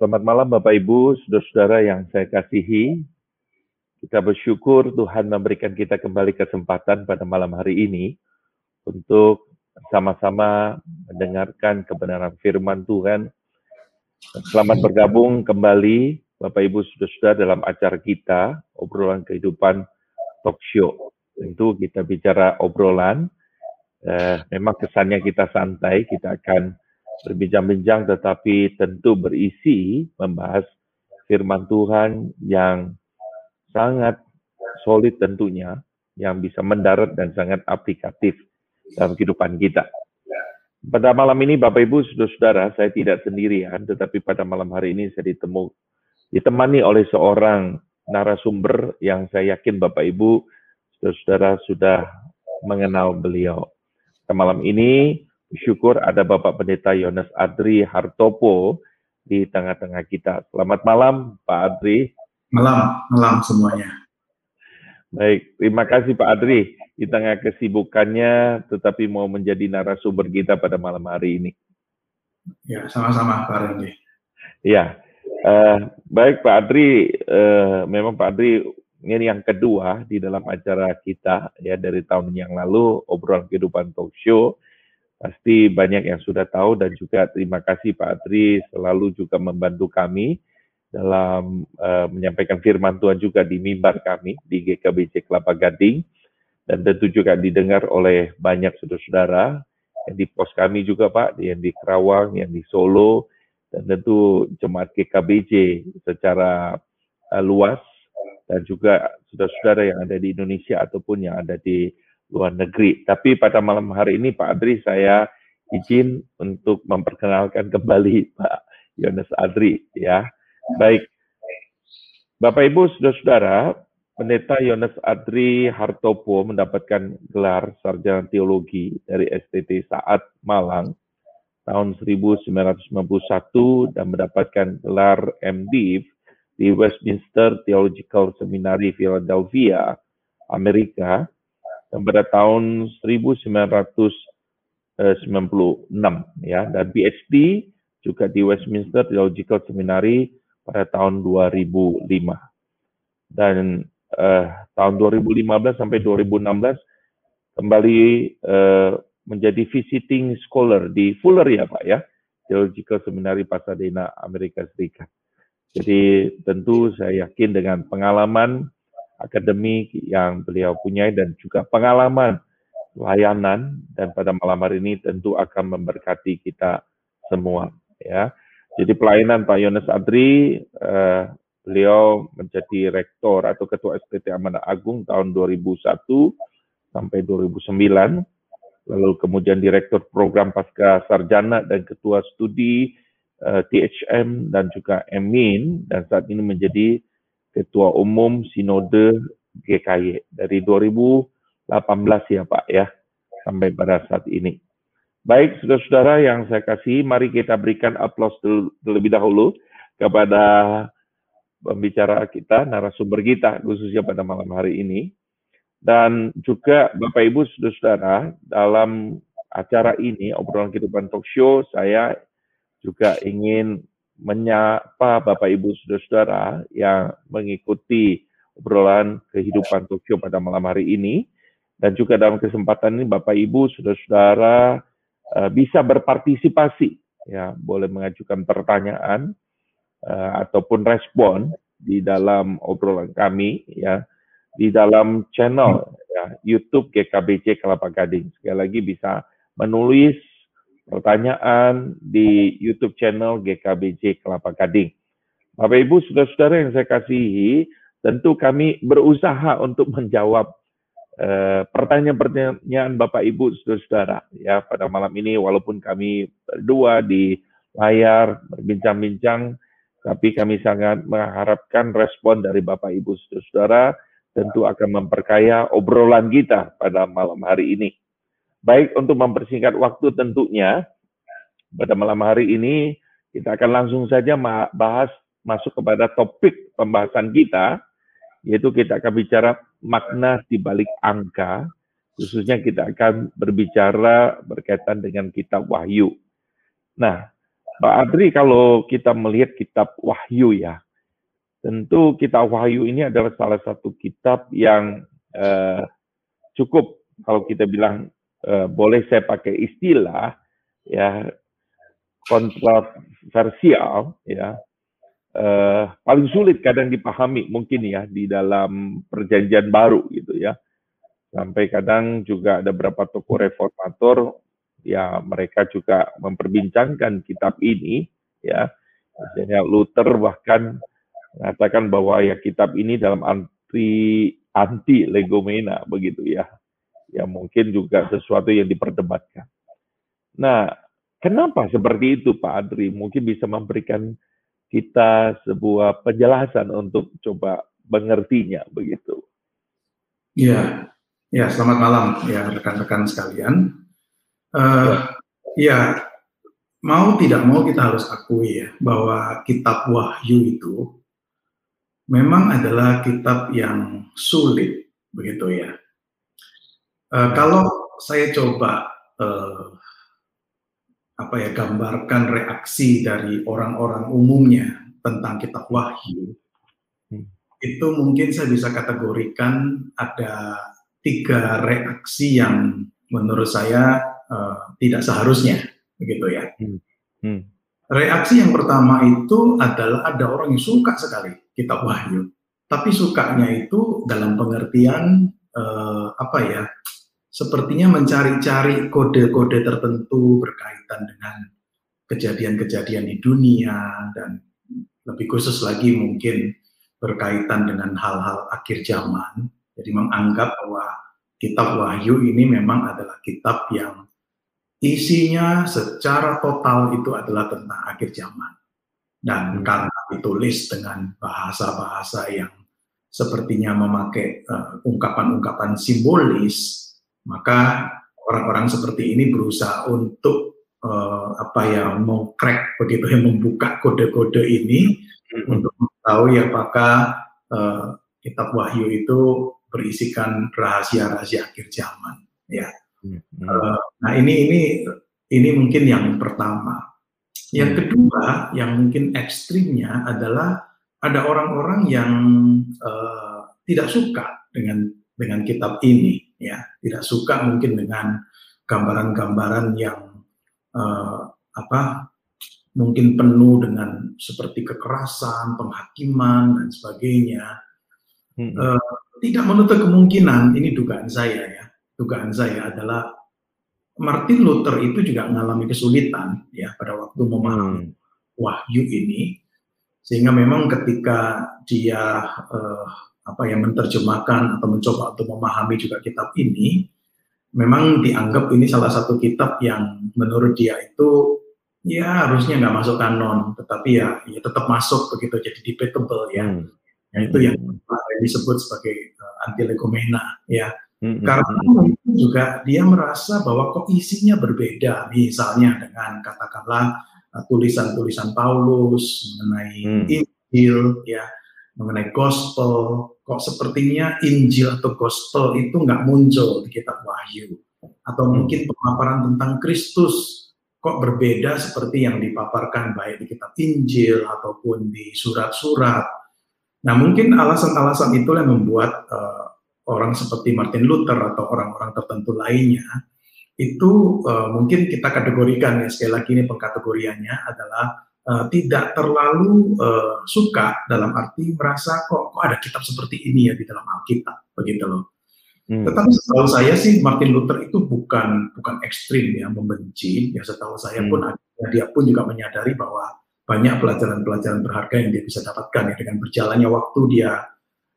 Selamat malam Bapak Ibu, saudara-saudara yang saya kasihi. Kita bersyukur Tuhan memberikan kita kembali kesempatan pada malam hari ini untuk sama-sama mendengarkan kebenaran firman Tuhan. Selamat bergabung kembali Bapak Ibu saudara-saudara dalam acara kita, obrolan kehidupan talk show. Tentu kita bicara obrolan, eh, memang kesannya kita santai, kita akan berbincang-bincang tetapi tentu berisi membahas firman Tuhan yang sangat solid tentunya, yang bisa mendarat dan sangat aplikatif dalam kehidupan kita. Pada malam ini Bapak Ibu Saudara-saudara, saya tidak sendirian, tetapi pada malam hari ini saya ditemu ditemani oleh seorang narasumber yang saya yakin Bapak Ibu Saudara-saudara sudah mengenal beliau. Pada malam ini Syukur ada Bapak Pendeta Yones Adri Hartopo di tengah-tengah kita. Selamat malam Pak Adri. Malam, malam semuanya. Baik, terima kasih Pak Adri di tengah kesibukannya tetapi mau menjadi narasumber kita pada malam hari ini. Ya, sama-sama Pak Randy. Ya, uh, baik Pak Adri, uh, memang Pak Adri ini yang kedua di dalam acara kita ya dari tahun yang lalu obrolan kehidupan talk show Pasti banyak yang sudah tahu dan juga terima kasih Pak Adri selalu juga membantu kami dalam uh, menyampaikan firman Tuhan juga di mimbar kami di GKBC Kelapa Gading. Dan tentu juga didengar oleh banyak saudara-saudara yang di pos kami juga Pak, yang di Kerawang, yang di Solo, dan tentu jemaat GKBJ secara uh, luas dan juga saudara-saudara yang ada di Indonesia ataupun yang ada di luar negeri. Tapi pada malam hari ini Pak Adri saya izin untuk memperkenalkan kembali Pak Yones Adri ya. Baik. Bapak Ibu Saudara-saudara, Pendeta Yones Adri Hartopo mendapatkan gelar sarjana teologi dari STT Saat Malang tahun 1991 dan mendapatkan gelar MDiv di Westminster Theological Seminary Philadelphia, Amerika dan pada tahun 1996 ya. Dan PhD juga di Westminster Theological Seminary pada tahun 2005 dan uh, tahun 2015 sampai 2016 kembali uh, menjadi visiting scholar di Fuller ya Pak ya. Theological Seminary Pasadena Amerika Serikat. Jadi tentu saya yakin dengan pengalaman akademik yang beliau punya dan juga pengalaman layanan. Dan pada malam hari ini tentu akan memberkati kita semua ya. Jadi pelayanan Pak Yones Adri eh, beliau menjadi rektor atau ketua SPT Amanah Agung tahun 2001 sampai 2009 lalu kemudian direktur program pasca sarjana dan ketua studi eh, THM dan juga Emin. Dan saat ini menjadi Ketua Umum Sinode GKY dari 2018 ya Pak ya sampai pada saat ini. Baik saudara-saudara yang saya kasih, mari kita berikan aplaus terlebih dahulu kepada pembicara kita, narasumber kita khususnya pada malam hari ini. Dan juga Bapak Ibu saudara-saudara dalam acara ini obrolan kehidupan talk show saya juga ingin menyapa Bapak Ibu Saudara-saudara yang mengikuti obrolan kehidupan Tokyo pada malam hari ini dan juga dalam kesempatan ini Bapak Ibu Saudara-saudara uh, bisa berpartisipasi ya, boleh mengajukan pertanyaan uh, ataupun respon di dalam obrolan kami ya di dalam channel ya, YouTube GKBC Kelapa Gading. Sekali lagi bisa menulis pertanyaan di YouTube channel GKBJ Kelapa Gading. Bapak Ibu, saudara-saudara yang saya kasihi, tentu kami berusaha untuk menjawab eh, pertanyaan-pertanyaan Bapak Ibu, saudara-saudara. Ya, pada malam ini walaupun kami berdua di layar berbincang-bincang, tapi kami sangat mengharapkan respon dari Bapak Ibu, saudara-saudara, tentu akan memperkaya obrolan kita pada malam hari ini. Baik, untuk mempersingkat waktu tentunya, pada malam hari ini kita akan langsung saja bahas masuk kepada topik pembahasan kita, yaitu kita akan bicara makna di balik angka, khususnya kita akan berbicara berkaitan dengan kitab Wahyu. Nah, Pak Adri, kalau kita melihat kitab Wahyu ya, tentu kitab Wahyu ini adalah salah satu kitab yang uh, cukup kalau kita bilang uh, boleh saya pakai istilah ya kontroversial ya. Uh, paling sulit kadang dipahami mungkin ya di dalam perjanjian baru gitu ya. Sampai kadang juga ada beberapa tokoh reformator ya mereka juga memperbincangkan kitab ini ya. Misalnya Luther bahkan mengatakan bahwa ya kitab ini dalam anti anti legomena begitu ya ya mungkin juga sesuatu yang diperdebatkan. Nah kenapa seperti itu Pak Adri? Mungkin bisa memberikan kita sebuah penjelasan untuk coba mengertinya begitu. Ya ya selamat malam ya rekan-rekan sekalian. Uh, ya, mau tidak mau kita harus akui ya bahwa kitab Wahyu itu memang adalah kitab yang sulit begitu ya. Uh, kalau saya coba uh, apa ya gambarkan reaksi dari orang-orang umumnya tentang kitab Wahyu, hmm. itu mungkin saya bisa kategorikan ada tiga reaksi yang menurut saya uh, tidak seharusnya, begitu ya. Hmm. Hmm. Reaksi yang pertama itu adalah ada orang yang suka sekali kitab Wahyu, tapi sukanya itu dalam pengertian uh, apa ya? Sepertinya mencari-cari kode-kode tertentu berkaitan dengan kejadian-kejadian di dunia dan lebih khusus lagi mungkin berkaitan dengan hal-hal akhir zaman. Jadi menganggap bahwa kitab Wahyu ini memang adalah kitab yang isinya secara total itu adalah tentang akhir zaman. Dan karena ditulis dengan bahasa-bahasa yang sepertinya memakai uh, ungkapan-ungkapan simbolis, maka orang-orang seperti ini berusaha untuk uh, apa ya mengcrack begitu yang membuka kode-kode ini hmm. untuk mengetahui apakah uh, kitab Wahyu itu berisikan rahasia-rahasia akhir zaman. Ya. Uh, nah ini ini ini mungkin yang pertama. Yang hmm. kedua, yang mungkin ekstrimnya adalah ada orang-orang yang uh, tidak suka dengan dengan kitab ini, ya, tidak suka mungkin dengan gambaran-gambaran yang uh, apa, mungkin penuh dengan seperti kekerasan, penghakiman dan sebagainya. Hmm. Uh, tidak menutup kemungkinan, ini dugaan saya ya, dugaan saya adalah Martin Luther itu juga mengalami kesulitan ya pada waktu memahami hmm. wahyu ini sehingga memang ketika dia uh, apa yang menerjemahkan atau mencoba untuk memahami juga kitab ini memang dianggap ini salah satu kitab yang menurut dia itu ya harusnya nggak masuk kanon tetapi ya, ya tetap masuk begitu jadi debatable ya hmm. Nah, itu yang hmm. disebut sebagai uh, eh, anti legomena ya hmm Karena mungkin juga dia merasa bahwa kok isinya berbeda, misalnya dengan katakanlah uh, tulisan-tulisan Paulus mengenai mm. Injil, ya, mengenai Gospel, kok sepertinya Injil atau Gospel itu nggak muncul di Kitab Wahyu, atau mm. mungkin pemaparan tentang Kristus kok berbeda seperti yang dipaparkan baik di Kitab Injil ataupun di surat-surat. Nah, mungkin alasan-alasan itulah yang membuat uh, orang seperti Martin Luther atau orang-orang tertentu lainnya itu uh, mungkin kita kategorikan ya sekali lagi ini pengkategoriannya adalah uh, tidak terlalu uh, suka dalam arti merasa kok kok ada kitab seperti ini ya di dalam Alkitab begitu loh. Hmm. Tetapi setahu saya sih Martin Luther itu bukan bukan ekstrim ya membenci ya setahu saya hmm. pun dia pun juga menyadari bahwa banyak pelajaran-pelajaran berharga yang dia bisa dapatkan ya dengan berjalannya waktu dia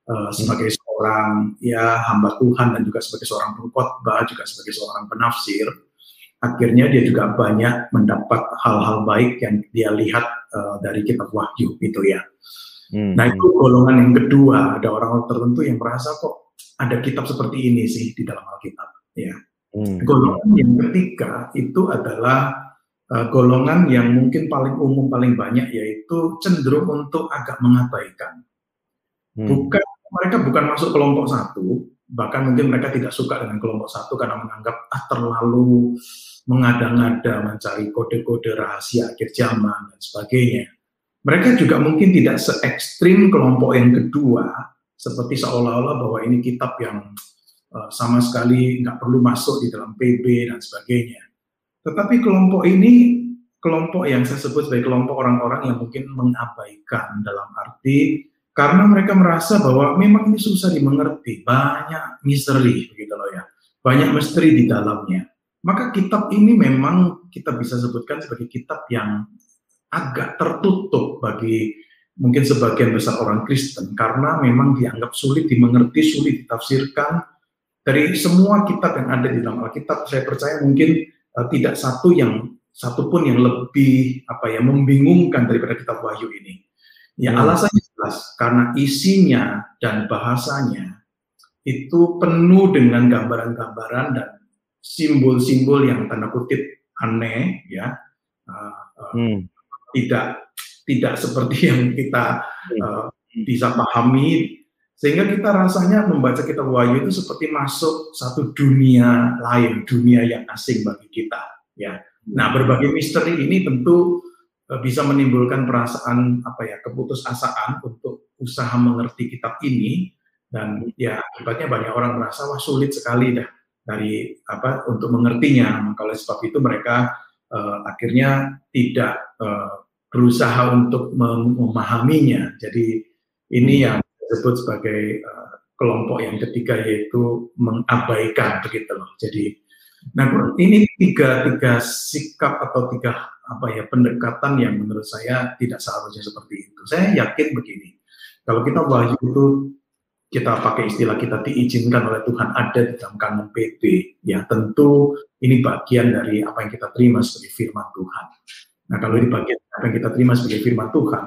uh, sebagai seorang ya hamba Tuhan dan juga sebagai seorang pengkhotbah juga sebagai seorang penafsir akhirnya dia juga banyak mendapat hal-hal baik yang dia lihat uh, dari kitab Wahyu gitu ya. Hmm. Nah itu golongan yang kedua ada orang-orang tertentu yang merasa kok ada kitab seperti ini sih di dalam Alkitab ya. Hmm. Golongan yang ketiga itu adalah uh, golongan yang mungkin paling umum paling banyak yaitu cenderung untuk agak mengabaikan. Hmm. Bukan mereka bukan masuk kelompok satu, bahkan mungkin mereka tidak suka dengan kelompok satu karena menganggap ah terlalu mengada-ngada mencari kode-kode rahasia akhir zaman dan sebagainya. Mereka juga mungkin tidak se ekstrim kelompok yang kedua, seperti seolah-olah bahwa ini kitab yang uh, sama sekali nggak perlu masuk di dalam PB dan sebagainya. Tetapi kelompok ini kelompok yang saya sebut sebagai kelompok orang-orang yang mungkin mengabaikan dalam arti karena mereka merasa bahwa memang ini susah dimengerti, banyak misteri begitu loh ya, banyak misteri di dalamnya. Maka kitab ini memang kita bisa sebutkan sebagai kitab yang agak tertutup bagi mungkin sebagian besar orang Kristen karena memang dianggap sulit dimengerti, sulit ditafsirkan. Dari semua kitab yang ada di dalam Alkitab, saya percaya mungkin uh, tidak satu yang satupun yang lebih apa ya membingungkan daripada kitab Wahyu ini. Ya hmm. alasannya jelas karena isinya dan bahasanya itu penuh dengan gambaran-gambaran dan simbol-simbol yang tanda kutip aneh ya. Uh, hmm. tidak tidak seperti yang kita uh, bisa pahami. Sehingga kita rasanya membaca kitab Wahyu itu seperti masuk satu dunia lain dunia yang asing bagi kita ya. Nah berbagai misteri ini tentu Eh, bisa menimbulkan perasaan apa ya keputusasaan untuk usaha mengerti kitab ini. Dan ya akibatnya banyak orang merasa wah sulit sekali dah dari apa untuk mengertinya. Oleh sebab itu mereka uh, akhirnya tidak uh, berusaha untuk memahaminya. Jadi ini yang disebut sebagai uh, kelompok yang ketiga yaitu mengabaikan begitu loh. Jadi nah ini tiga tiga sikap atau tiga apa ya pendekatan yang menurut saya tidak seharusnya seperti itu. Saya yakin begini, kalau kita wahyu itu kita pakai istilah kita diizinkan oleh Tuhan ada di dalam kanon PP, ya tentu ini bagian dari apa yang kita terima sebagai firman Tuhan. Nah kalau ini bagian apa yang kita terima sebagai firman Tuhan,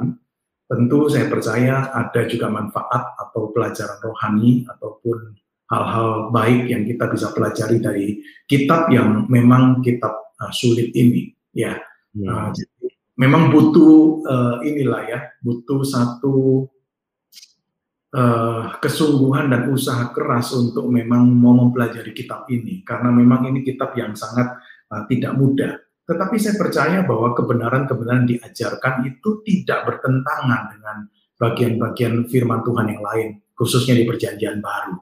tentu saya percaya ada juga manfaat atau pelajaran rohani ataupun hal-hal baik yang kita bisa pelajari dari kitab yang memang kitab uh, sulit ini. Ya Nah, jadi memang butuh uh, inilah ya, butuh satu uh, kesungguhan dan usaha keras untuk memang mau mempelajari kitab ini, karena memang ini kitab yang sangat uh, tidak mudah. Tetapi saya percaya bahwa kebenaran-kebenaran diajarkan itu tidak bertentangan dengan bagian-bagian firman Tuhan yang lain, khususnya di Perjanjian Baru.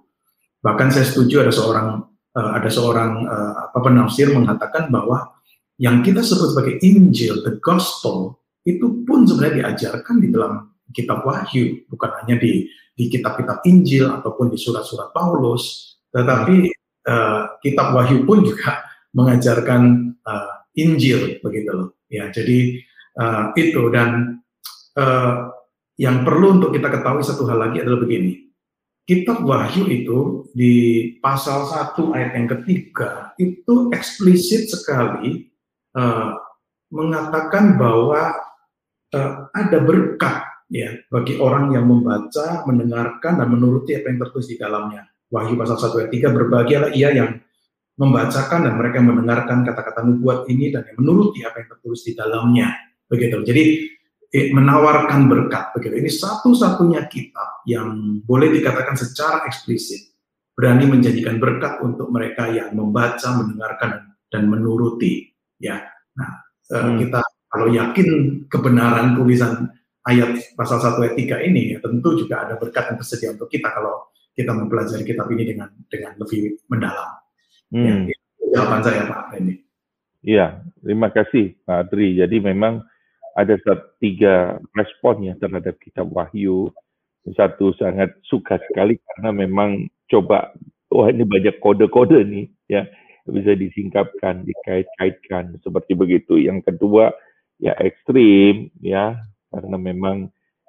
Bahkan saya setuju ada seorang uh, ada seorang uh, apa penafsir mengatakan bahwa yang kita sebut sebagai Injil, the Gospel, itu pun sebenarnya diajarkan di dalam kitab Wahyu, bukan hanya di di kitab-kitab Injil ataupun di surat-surat Paulus, tetapi uh, kitab Wahyu pun juga mengajarkan uh, Injil begitu loh. Ya, jadi uh, itu dan uh, yang perlu untuk kita ketahui satu hal lagi adalah begini. Kitab Wahyu itu di pasal 1 ayat yang ketiga itu eksplisit sekali uh, mengatakan bahwa uh, ada berkat ya bagi orang yang membaca, mendengarkan dan menuruti apa yang tertulis di dalamnya. Wahyu pasal 1 ayat 3 berbahagialah ia yang membacakan dan mereka mendengarkan kata-kata nubuat ini dan yang menuruti apa yang tertulis di dalamnya. Begitu. Jadi menawarkan berkat begitu. Ini satu-satunya kitab yang boleh dikatakan secara eksplisit berani menjanjikan berkat untuk mereka yang membaca, mendengarkan dan menuruti ya. Nah, eh, hmm. kita kalau yakin kebenaran tulisan ayat pasal 1 ayat 3 ini ya tentu juga ada berkat yang tersedia untuk kita kalau kita mempelajari kitab ini dengan dengan lebih mendalam. Ya, hmm. Ya, jawaban saya Pak Randy. Iya, terima kasih Pak Adri. Jadi memang ada tiga respon ya terhadap kitab Wahyu. Satu sangat suka sekali karena memang coba wah ini banyak kode-kode nih ya bisa disingkapkan, dikait-kaitkan seperti begitu. Yang kedua ya ekstrim ya karena memang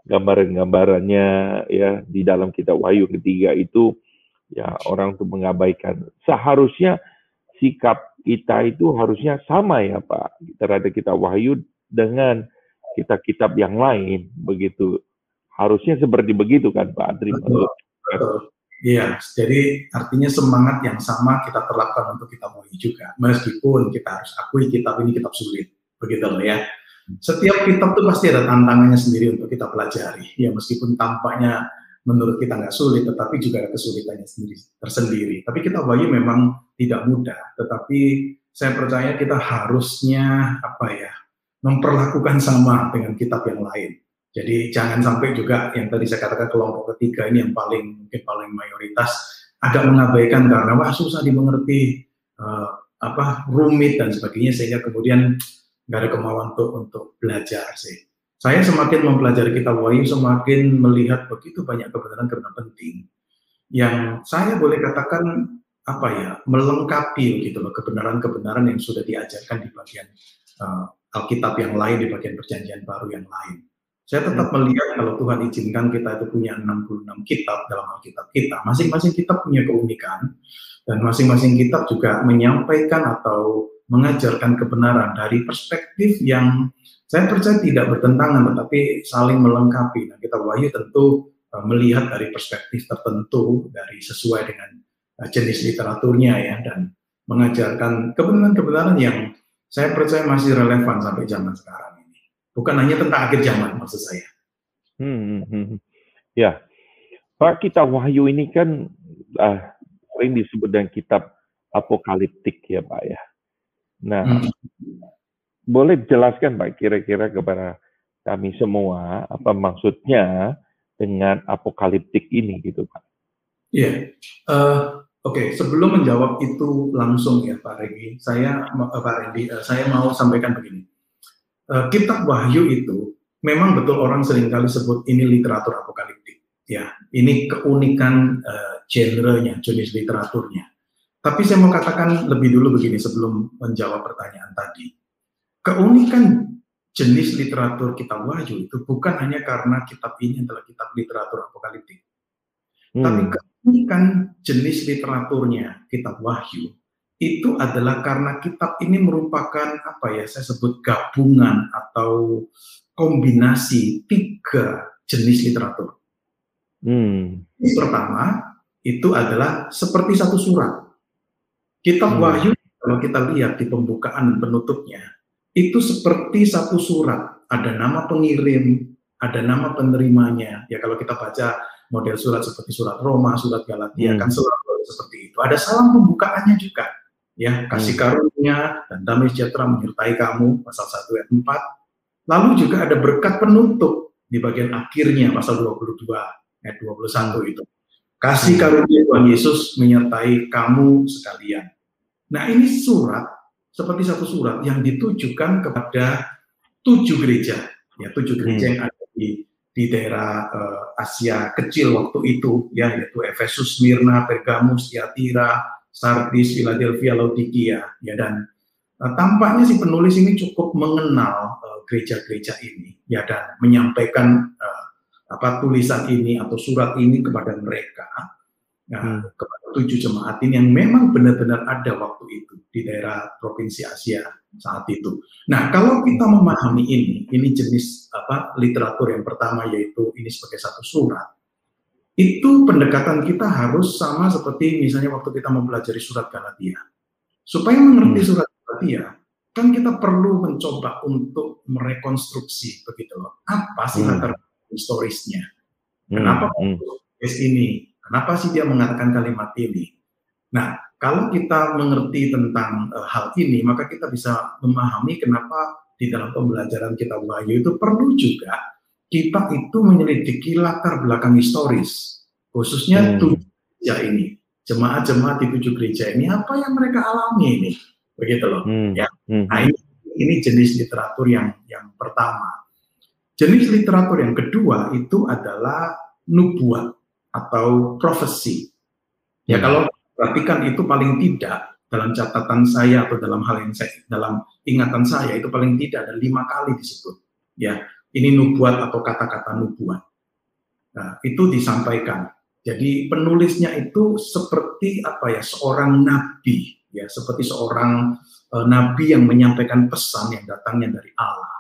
gambaran-gambarannya ya di dalam kitab Wahyu ketiga itu ya orang tuh mengabaikan. Seharusnya sikap kita itu harusnya sama ya Pak terhadap kitab Wahyu dengan kitab-kitab yang lain begitu. Harusnya seperti begitu kan Pak Adri betul. Iya, jadi artinya semangat yang sama kita terapkan untuk kita mulai juga. Meskipun kita harus akui kitab ini kitab sulit, begitu loh ya. Setiap kitab itu pasti ada tantangannya sendiri untuk kita pelajari. Ya meskipun tampaknya menurut kita nggak sulit, tetapi juga ada kesulitannya sendiri tersendiri. Tapi kita Wahyu memang tidak mudah, tetapi saya percaya kita harusnya apa ya memperlakukan sama dengan kitab yang lain. Jadi jangan sampai juga yang tadi saya katakan kelompok ketiga ini yang paling mungkin paling mayoritas agak mengabaikan karena wah susah dimengerti uh, apa rumit dan sebagainya sehingga kemudian nggak ada kemauan untuk untuk belajar sih. Saya semakin mempelajari kitab Wahyu semakin melihat begitu banyak kebenaran-kebenaran penting yang saya boleh katakan apa ya melengkapi gitu loh kebenaran-kebenaran yang sudah diajarkan di bagian uh, Alkitab yang lain di bagian perjanjian baru yang lain. Saya tetap hmm. melihat kalau Tuhan izinkan kita itu punya 66 kitab dalam Alkitab kita. Masing-masing kitab punya keunikan dan masing-masing kitab juga menyampaikan atau mengajarkan kebenaran dari perspektif yang saya percaya tidak bertentangan tetapi saling melengkapi. Nah, kita Wahyu tentu uh, melihat dari perspektif tertentu dari sesuai dengan uh, jenis literaturnya ya dan mengajarkan kebenaran-kebenaran yang saya percaya masih relevan sampai zaman sekarang ini. Bukan hanya tentang akhir zaman maksud saya. Hmm, hmm, hmm. ya, Pak kita Wahyu ini kan uh, sering disebut dengan kitab apokaliptik ya Pak ya. Nah, hmm boleh jelaskan Pak kira-kira kepada kami semua apa maksudnya dengan apokaliptik ini gitu Pak? Iya, uh, oke okay. sebelum menjawab itu langsung ya Pak Regi, saya uh, Pak Rendi, uh, saya mau sampaikan begini. Uh, Kitab Wahyu itu memang betul orang sering kali sebut ini literatur apokaliptik. Ya, ini keunikan uh, genrenya, jenis literaturnya. Tapi saya mau katakan lebih dulu begini sebelum menjawab pertanyaan tadi keunikan jenis literatur kitab Wahyu itu bukan hanya karena kitab ini adalah kitab literatur apokaliptik. Hmm. Tapi keunikan jenis literaturnya kitab Wahyu itu adalah karena kitab ini merupakan apa ya saya sebut gabungan atau kombinasi tiga jenis literatur. Hmm. Pertama itu adalah seperti satu surat. Kitab hmm. Wahyu kalau kita lihat di pembukaan dan penutupnya itu seperti satu surat, ada nama pengirim, ada nama penerimanya. Ya kalau kita baca model surat seperti surat Roma, surat Galatia, hmm. kan surat seperti itu. Ada salam pembukaannya juga. Ya, kasih hmm. karunia dan damai sejahtera menyertai kamu, pasal 1 ayat 4. Lalu juga ada berkat penutup di bagian akhirnya, pasal 22 ayat 21 itu. Kasih hmm. karunia Tuhan Yesus menyertai kamu sekalian. Nah ini surat seperti satu surat yang ditujukan kepada tujuh gereja, ya tujuh gereja hmm. yang ada di di daerah uh, Asia kecil waktu itu, ya yaitu Efesus, Smyrna, Pergamus, Tiatira, Sardis, Philadelphia, Laodikia, ya dan uh, tampaknya si penulis ini cukup mengenal eh, gereja-gereja uh, ini, ya dan menyampaikan uh, apa tulisan ini atau surat ini kepada mereka ya, hmm. kepada tujuh jemaat ini yang memang benar-benar ada waktu itu di daerah provinsi Asia saat itu. Nah, kalau kita memahami ini, ini jenis apa literatur yang pertama yaitu ini sebagai satu surat. Itu pendekatan kita harus sama seperti misalnya waktu kita mempelajari surat Galatia. Supaya mengerti hmm. surat Galatia, kan kita perlu mencoba untuk merekonstruksi begitu loh. Apa sih hmm. latar historisnya? Hmm. Kenapa hmm. ini Kenapa sih dia mengatakan kalimat ini? Nah, kalau kita mengerti tentang uh, hal ini, maka kita bisa memahami kenapa di dalam pembelajaran kita Wahyu itu perlu juga kita itu menyelidiki latar belakang historis, khususnya hmm. tujuh gereja ini, jemaat-jemaat di tujuh gereja ini, apa yang mereka alami ini, begitu loh. Hmm. Ya, hmm. nah ini, ini jenis literatur yang yang pertama. Jenis literatur yang kedua itu adalah nubuat atau profesi. Ya kalau perhatikan itu paling tidak dalam catatan saya atau dalam hal yang saya dalam ingatan saya itu paling tidak ada lima kali disebut. Ya ini nubuat atau kata-kata nubuat. Nah, itu disampaikan. Jadi penulisnya itu seperti apa ya seorang nabi ya seperti seorang uh, nabi yang menyampaikan pesan yang datangnya dari Allah.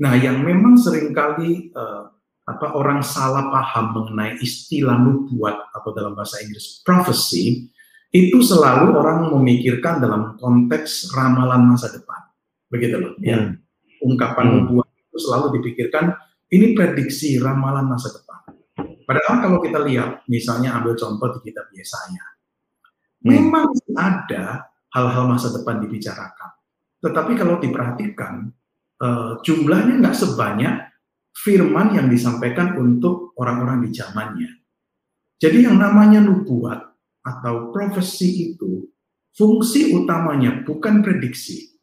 Nah yang memang sering kali uh, apa orang salah paham mengenai istilah nubuat atau dalam bahasa Inggris prophecy itu selalu orang memikirkan dalam konteks ramalan masa depan begitu loh ya. hmm. ya ungkapan hmm. nubuat itu selalu dipikirkan ini prediksi ramalan masa depan Padahal kalau kita lihat, misalnya ambil contoh di kitab Yesaya, hmm. memang ada hal-hal masa depan dibicarakan. Tetapi kalau diperhatikan, uh, jumlahnya nggak sebanyak firman yang disampaikan untuk orang-orang di zamannya. Jadi yang namanya nubuat atau profesi itu, fungsi utamanya bukan prediksi.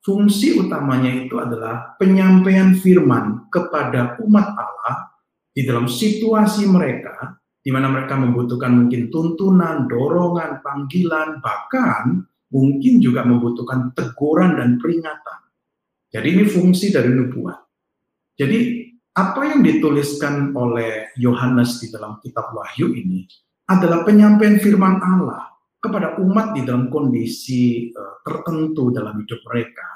Fungsi utamanya itu adalah penyampaian firman kepada umat Allah di dalam situasi mereka, di mana mereka membutuhkan mungkin tuntunan, dorongan, panggilan, bahkan mungkin juga membutuhkan teguran dan peringatan. Jadi ini fungsi dari nubuat. Jadi apa yang dituliskan oleh Yohanes di dalam kitab Wahyu ini adalah penyampaian firman Allah kepada umat di dalam kondisi uh, tertentu dalam hidup mereka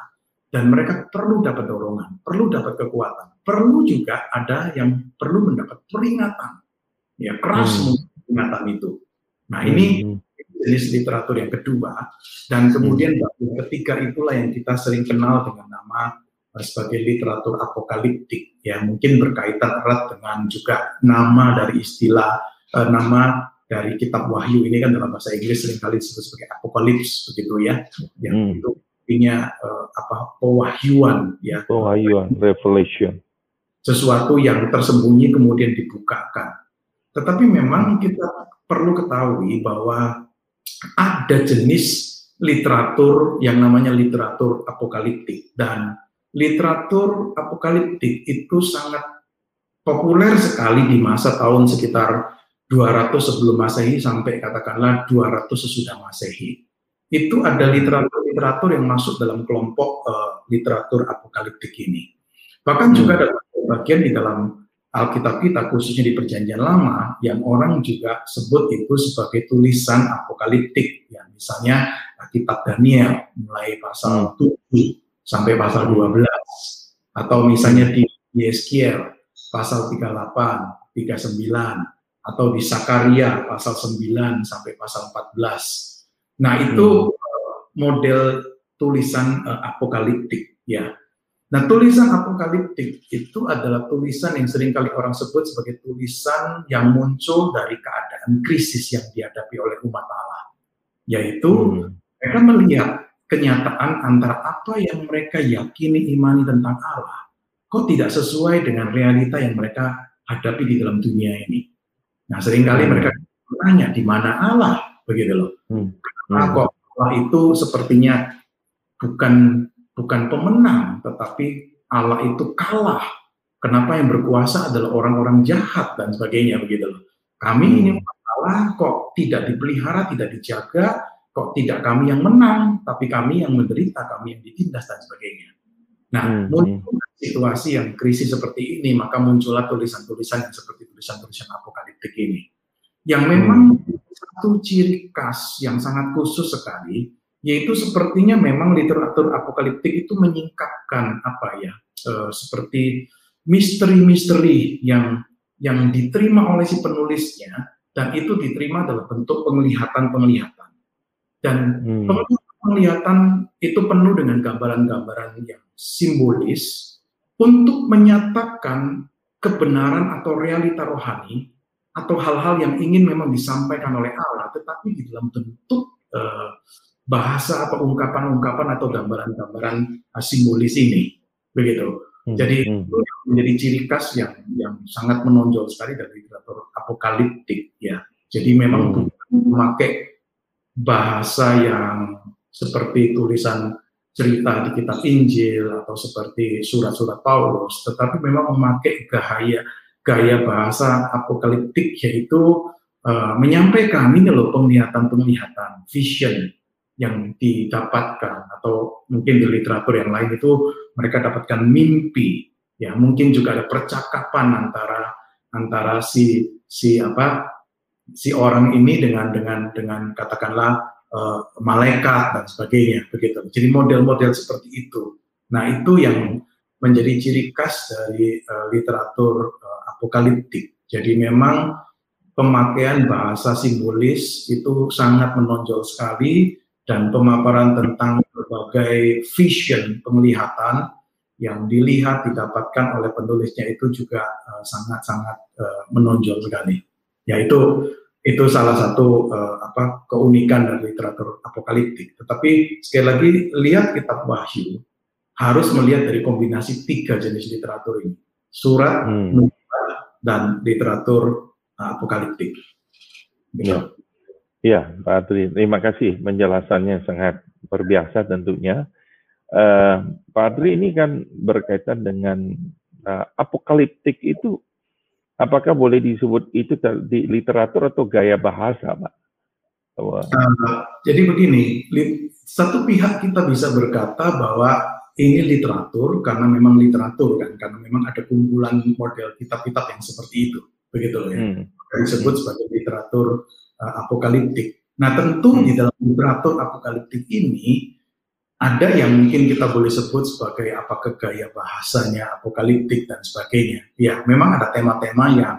dan mereka perlu dapat dorongan, perlu dapat kekuatan, perlu juga ada yang perlu mendapat peringatan. Ya, keras hmm. peringatan itu. Nah, ini hmm jenis literatur yang kedua dan kemudian hmm. yang ketiga itulah yang kita sering kenal dengan nama eh, sebagai literatur apokaliptik ya mungkin berkaitan erat dengan juga nama dari istilah uh, nama dari kitab Wahyu. Ini kan dalam bahasa Inggris sering kali disebut sebagai apokalips begitu ya. Yang hmm. itu artinya uh, apa pewahyuan ya. Pewahyuan revelation. Sesuatu yang tersembunyi kemudian dibukakan. Tetapi memang kita perlu ketahui bahwa ada jenis literatur yang namanya literatur apokaliptik dan literatur apokaliptik itu sangat populer sekali di masa tahun sekitar 200 sebelum Masehi sampai katakanlah 200 sesudah Masehi. Itu ada literatur-literatur yang masuk dalam kelompok uh, literatur apokaliptik ini. Bahkan hmm. juga ada bagian di dalam Alkitab kita khususnya di Perjanjian Lama yang orang juga sebut itu sebagai tulisan apokaliptik ya misalnya kitab Daniel mulai pasal 7 sampai pasal 12 atau misalnya di Yeskiel pasal 38 39 atau di Sakaria pasal 9 sampai pasal 14 nah itu hmm. model tulisan uh, apokaliptik ya Nah, tulisan apokaliptik itu adalah tulisan yang sering kali orang sebut sebagai tulisan yang muncul dari keadaan krisis yang dihadapi oleh umat Allah. Yaitu hmm. mereka melihat kenyataan antara apa yang mereka yakini imani tentang Allah kok tidak sesuai dengan realita yang mereka hadapi di dalam dunia ini. Nah, sering kali hmm. mereka bertanya di mana Allah begitu loh. Hmm. Hmm. kok Allah itu sepertinya bukan bukan pemenang, tetapi Allah itu kalah. Kenapa yang berkuasa adalah orang-orang jahat dan sebagainya begitu loh. Kami ini hmm. Allah kok tidak dipelihara, tidak dijaga, kok tidak kami yang menang, tapi kami yang menderita, kami yang ditindas dan sebagainya. Nah, hmm. muncul situasi yang krisis seperti ini, maka muncullah tulisan-tulisan yang seperti tulisan-tulisan apokaliptik ini. Yang memang hmm. satu ciri khas yang sangat khusus sekali, yaitu sepertinya memang literatur apokaliptik itu menyingkapkan apa ya uh, seperti misteri-misteri yang yang diterima oleh si penulisnya dan itu diterima dalam bentuk penglihatan-penglihatan dan hmm. penglihatan itu penuh dengan gambaran-gambaran yang simbolis untuk menyatakan kebenaran atau realita rohani atau hal-hal yang ingin memang disampaikan oleh Allah tetapi di dalam bentuk uh, bahasa atau ungkapan-ungkapan atau gambaran-gambaran uh, simbolis ini begitu. Hmm. Jadi hmm. itu menjadi ciri khas yang yang sangat menonjol sekali dari literatur apokaliptik ya. Jadi memang hmm. memakai bahasa yang seperti tulisan cerita di kitab Injil atau seperti surat-surat Paulus, tetapi memang memakai gaya gaya bahasa apokaliptik yaitu uh, menyampaikan ini loh penglihatan-penglihatan, vision yang didapatkan atau mungkin di literatur yang lain itu mereka dapatkan mimpi. Ya mungkin juga ada percakapan antara antara si si apa si orang ini dengan dengan dengan katakanlah uh, malaikat dan sebagainya begitu. Jadi model-model seperti itu. Nah itu yang menjadi ciri khas dari uh, literatur uh, apokaliptik. Jadi memang pemakaian bahasa simbolis itu sangat menonjol sekali dan pemaparan tentang berbagai vision penglihatan yang dilihat didapatkan oleh penulisnya itu juga sangat-sangat uh, uh, menonjol sekali. Yaitu itu salah satu uh, apa keunikan dari literatur apokaliptik. Tetapi sekali lagi lihat kitab Wahyu harus melihat dari kombinasi tiga jenis literatur ini: surat, hmm. dan literatur uh, apokaliptik. Ya. Ya, Pak Adri, terima kasih penjelasannya sangat luar biasa tentunya. Uh, Pak Adri ini kan berkaitan dengan uh, apokaliptik itu, apakah boleh disebut itu di literatur atau gaya bahasa, Pak? Uh, jadi begini, satu pihak kita bisa berkata bahwa ini literatur karena memang literatur kan, karena memang ada kumpulan model kitab-kitab yang seperti itu, begitu loh ya. Hmm. Disebut sebagai literatur uh, apokaliptik. Nah, tentu hmm. di dalam literatur apokaliptik ini ada yang mungkin kita boleh sebut sebagai apa gaya bahasanya apokaliptik dan sebagainya. Ya, memang ada tema-tema yang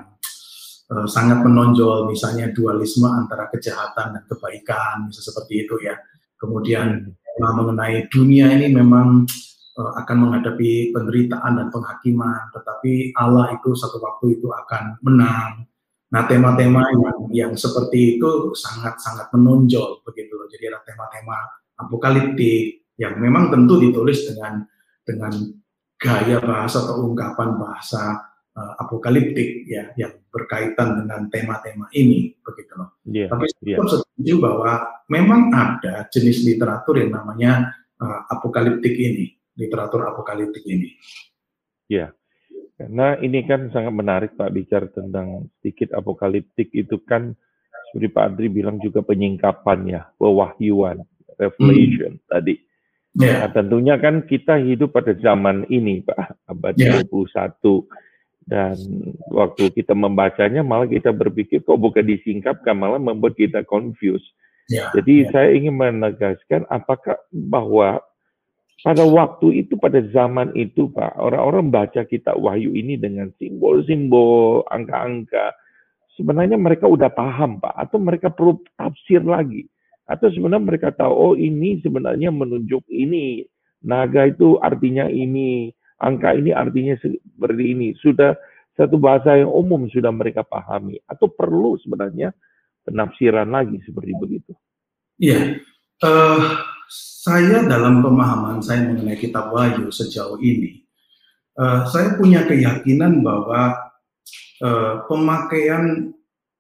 uh, sangat menonjol, misalnya dualisme antara kejahatan dan kebaikan, bisa seperti itu ya. Kemudian tema mengenai dunia ini memang uh, akan menghadapi penderitaan dan penghakiman, tetapi Allah itu satu waktu itu akan menang Nah, tema-tema yang, yang seperti itu sangat-sangat menonjol begitu. Jadi ada tema-tema apokaliptik yang memang tentu ditulis dengan dengan gaya bahasa atau ungkapan bahasa uh, apokaliptik ya yang berkaitan dengan tema-tema ini begitu loh. Yeah, Tapi saya yeah. setuju bahwa memang ada jenis literatur yang namanya uh, apokaliptik ini, literatur apokaliptik ini. Ya. Yeah. Karena ini kan sangat menarik Pak bicara tentang sedikit apokaliptik itu kan seperti Pak Adri bilang juga penyingkapan ya, pewahyuan, revelation hmm. tadi. Yeah. Nah, tentunya kan kita hidup pada zaman ini Pak, abad yeah. 21 dan waktu kita membacanya malah kita berpikir kok bukan disingkapkan malah membuat kita confused. Yeah. Jadi yeah. saya ingin menegaskan apakah bahwa pada waktu itu, pada zaman itu, Pak, orang-orang baca kitab Wahyu ini dengan simbol-simbol, angka-angka. Sebenarnya mereka udah paham, Pak, atau mereka perlu tafsir lagi. Atau sebenarnya mereka tahu, oh ini sebenarnya menunjuk ini. Naga itu artinya ini, angka ini artinya seperti ini. Sudah satu bahasa yang umum sudah mereka pahami. Atau perlu sebenarnya penafsiran lagi seperti begitu. Iya. Uh, saya dalam pemahaman saya mengenai kitab Wahyu sejauh ini, uh, saya punya keyakinan bahwa uh, pemakaian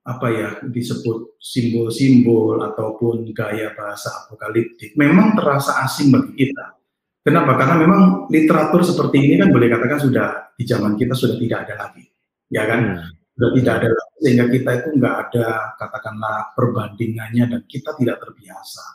apa ya disebut simbol-simbol ataupun gaya bahasa apokaliptik memang terasa asing bagi kita. Kenapa? Karena memang literatur seperti ini kan boleh katakan sudah di zaman kita sudah tidak ada lagi, ya kan? Hmm. Sudah tidak ada lagi sehingga kita itu nggak ada katakanlah perbandingannya dan kita tidak terbiasa.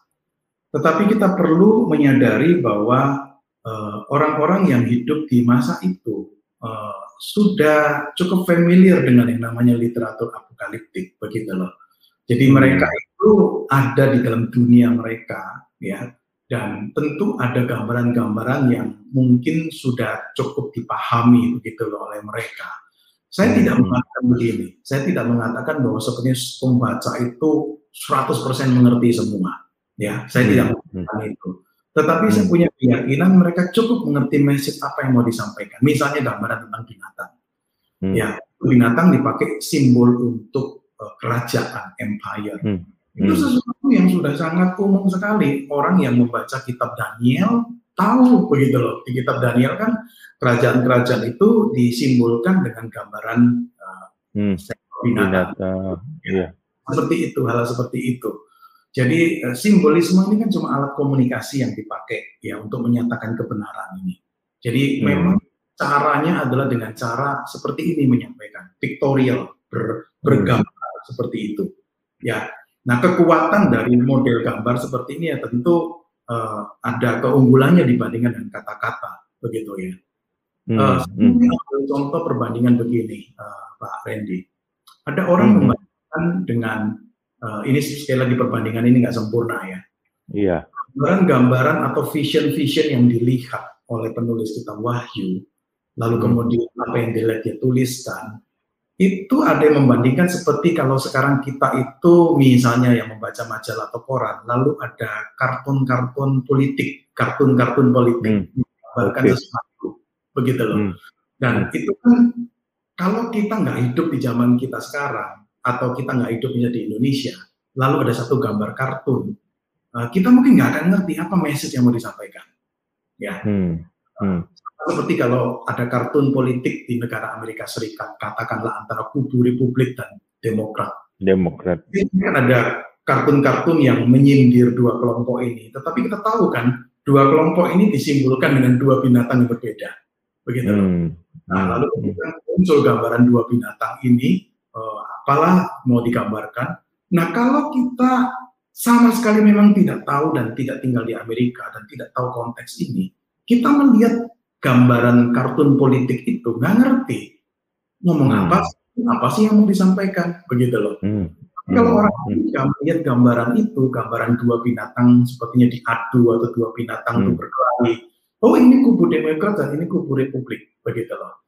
Tetapi kita perlu menyadari bahwa eh, orang-orang uh, yang hidup di masa itu uh, sudah cukup familiar dengan yang namanya literatur apokaliptik, begitu loh. Jadi hmm. mereka itu ada di dalam dunia mereka, ya, dan tentu ada gambaran-gambaran yang mungkin sudah cukup dipahami begitu loh oleh mereka. Saya hmm. tidak mengatakan begini, saya tidak mengatakan bahwa sebenarnya pembaca itu 100% mengerti semua Ya, saya hmm. tidak mengatakan hmm. itu. Tetapi hmm. saya punya keyakinan mereka cukup mengerti message apa yang mau disampaikan. Misalnya gambaran tentang binatang. Hmm. Ya, binatang dipakai simbol untuk uh, kerajaan, empire. Hmm. Itu hmm. sesuatu yang sudah sangat umum sekali. Orang yang membaca kitab Daniel tahu begitu loh. Di kitab Daniel kan kerajaan-kerajaan itu disimbolkan dengan gambaran uh, hmm. binatang. binatang. Ya. Seperti itu, hal seperti itu. Jadi uh, simbolisme ini kan cuma alat komunikasi yang dipakai ya untuk menyatakan kebenaran ini. Jadi hmm. memang caranya adalah dengan cara seperti ini menyampaikan, pictorial, ber, bergambar hmm. seperti itu. Ya. Nah, kekuatan dari model gambar seperti ini ya tentu uh, ada keunggulannya dibandingkan dengan kata-kata, begitu ya. Hmm. Uh, hmm. Contoh perbandingan begini, uh, Pak Randy. Ada orang hmm. membandingkan dengan uh, ini sekali lagi perbandingan ini nggak sempurna ya. Iya. Gambaran-gambaran atau vision-vision yang dilihat oleh penulis kitab Wahyu, lalu hmm. kemudian apa yang dilihat dia tuliskan, itu ada yang membandingkan seperti kalau sekarang kita itu misalnya yang membaca majalah atau koran, lalu ada kartun-kartun politik, kartun-kartun politik, hmm. menggambarkan okay. sesuatu. begitu loh. Hmm. Dan itu kan kalau kita nggak hidup di zaman kita sekarang atau kita nggak hidupnya di Indonesia, lalu ada satu gambar kartun, uh, kita mungkin nggak akan ngerti apa message yang mau disampaikan. Ya, hmm. Hmm. seperti kalau ada kartun politik di negara Amerika Serikat, katakanlah antara kubu Republik dan Demokrat. Demokrat. Ini kan ada kartun-kartun yang menyindir dua kelompok ini, tetapi kita tahu kan dua kelompok ini disimbolkan dengan dua binatang yang berbeda, begitu. Hmm. Nah, lalu kemudian muncul gambaran dua binatang ini, uh, apalah mau digambarkan. Nah, kalau kita sama sekali memang tidak tahu dan tidak tinggal di Amerika dan tidak tahu konteks ini, kita melihat gambaran kartun politik itu nggak ngerti ngomong hmm. apa apa sih yang mau disampaikan begitu loh. Hmm. Hmm. Kalau orang Amerika melihat gambaran itu, gambaran dua binatang sepertinya diadu atau dua binatang hmm. itu berkelahi. Oh ini kubu Demokrat dan ini kubu Republik begitu loh.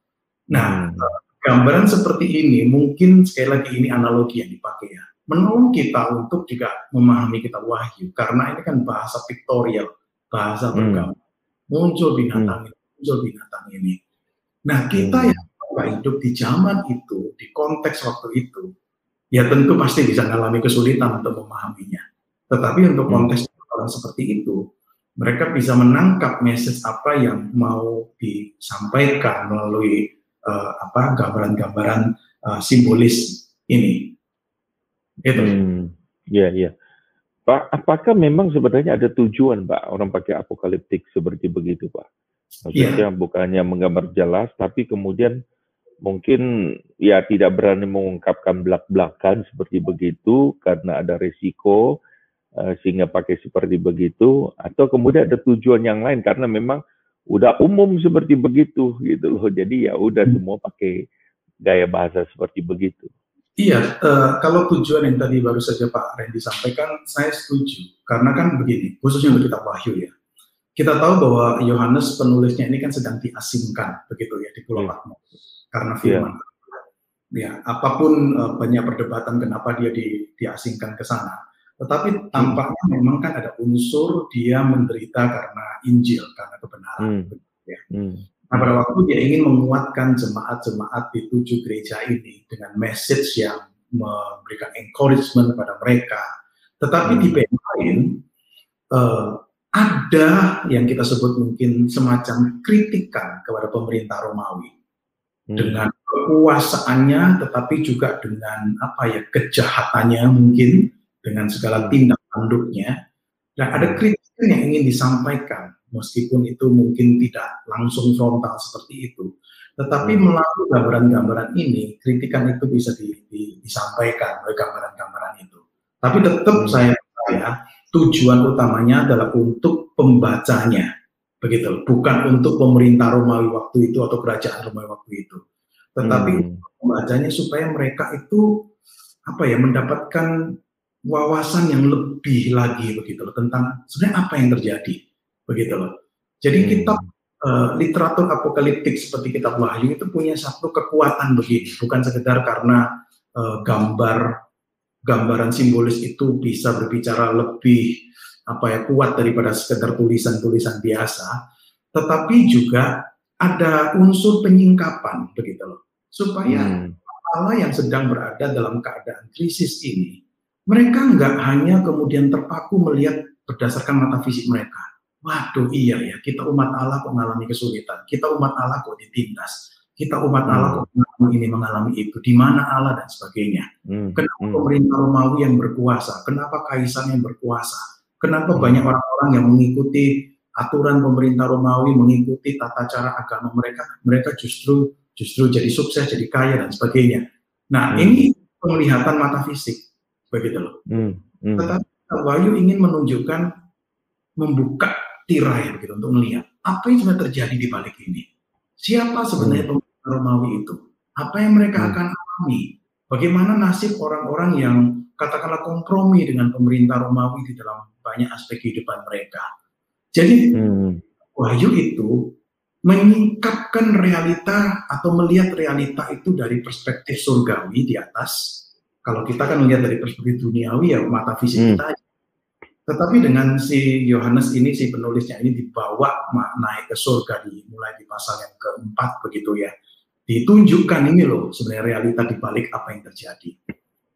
Nah, hmm. Gambaran seperti ini mungkin sekali lagi ini analogi yang dipakai ya menolong kita untuk juga memahami kita wahyu karena ini kan bahasa pictorial, bahasa hmm. bergambar. Muncul binatang hmm. ini, muncul binatang ini. Nah, kita hmm. yang hidup di zaman itu, di konteks waktu itu, ya tentu pasti bisa mengalami kesulitan untuk memahaminya. Tetapi untuk hmm. konteks orang seperti itu, mereka bisa menangkap message apa yang mau disampaikan melalui uh, apa gambaran-gambaran uh, simbolis ini. Itu. Hmm, iya, iya. Pak, apakah memang sebenarnya ada tujuan, Pak, orang pakai apokaliptik seperti begitu, Pak? Maksudnya yeah. bukannya menggambar jelas, tapi kemudian mungkin ya tidak berani mengungkapkan belak-belakan seperti begitu karena ada resiko uh, sehingga pakai seperti begitu, atau kemudian ada tujuan yang lain karena memang udah umum seperti begitu gitu loh. Jadi ya udah semua pakai gaya bahasa seperti begitu. Iya, uh, kalau tujuan yang tadi baru saja Pak Randy sampaikan, saya setuju. Karena kan begini, khususnya untuk kitab Wahyu ya. Kita tahu bahwa Yohanes penulisnya ini kan sedang diasingkan begitu ya di Pulau iya. Patmos karena firman. Yeah. Ya, apa pun uh, banyak perdebatan kenapa dia di, diasingkan ke sana. Tetapi tampaknya memang kan ada unsur dia menderita karena Injil, karena kebenaran. Hmm. Ya. Hmm. Nah, pada waktu dia ingin menguatkan jemaat-jemaat di tujuh gereja ini dengan message yang memberikan encouragement kepada mereka. Tetapi di pihak lain, uh, ada yang kita sebut mungkin semacam kritikan kepada pemerintah Romawi hmm. dengan kekuasaannya, tetapi juga dengan apa ya kejahatannya mungkin dengan segala tindak tanduknya. Dan ada kritikan yang ingin disampaikan meskipun itu mungkin tidak langsung frontal seperti itu. Tetapi hmm. melalui gambaran-gambaran ini, kritikan itu bisa di, di, disampaikan oleh gambaran-gambaran itu. Tapi tetap hmm. saya percaya tujuan utamanya adalah untuk pembacanya, begitu, bukan untuk pemerintah Romawi waktu itu atau kerajaan Romawi waktu itu. Tetapi hmm. pembacanya supaya mereka itu apa ya mendapatkan wawasan yang lebih lagi begitu loh tentang sebenarnya apa yang terjadi begitu loh. Jadi hmm. kitab uh, literatur apokaliptik seperti kitab Wahyu itu punya satu kekuatan begini, bukan sekedar karena uh, gambar gambaran simbolis itu bisa berbicara lebih apa ya kuat daripada sekedar tulisan-tulisan biasa, tetapi juga ada unsur penyingkapan begitu loh, supaya hmm. Allah yang sedang berada dalam keadaan krisis ini, mereka nggak hanya kemudian terpaku melihat berdasarkan mata fisik mereka, Waduh iya ya, kita umat Allah kok mengalami kesulitan, kita umat Allah kok ditindas, kita umat Allah hmm. kok mengalami ini mengalami itu, di mana Allah dan sebagainya. Hmm. Kenapa hmm. pemerintah Romawi yang berkuasa? Kenapa kaisar yang berkuasa? Kenapa hmm. banyak orang-orang yang mengikuti aturan pemerintah Romawi, mengikuti tata cara agama mereka, mereka justru justru jadi sukses, jadi kaya dan sebagainya. Nah hmm. ini penglihatan mata fisik, begitu loh. Hmm. Hmm. Tetapi Wahyu ingin menunjukkan membuka tirai begitu untuk melihat apa yang sebenarnya terjadi di balik ini. Siapa sebenarnya hmm. pemerintah Romawi itu? Apa yang mereka hmm. akan alami? Bagaimana nasib orang-orang yang katakanlah kompromi dengan pemerintah Romawi di dalam banyak aspek kehidupan mereka. Jadi hmm. wahyu itu menyingkapkan realita atau melihat realita itu dari perspektif surgawi di atas. Kalau kita kan melihat dari perspektif duniawi ya mata fisik hmm. kita Tetapi dengan si Yohanes ini, si penulisnya ini dibawa naik ke surga di mulai di pasal yang keempat begitu ya. Ditunjukkan ini loh sebenarnya realita di balik apa yang terjadi.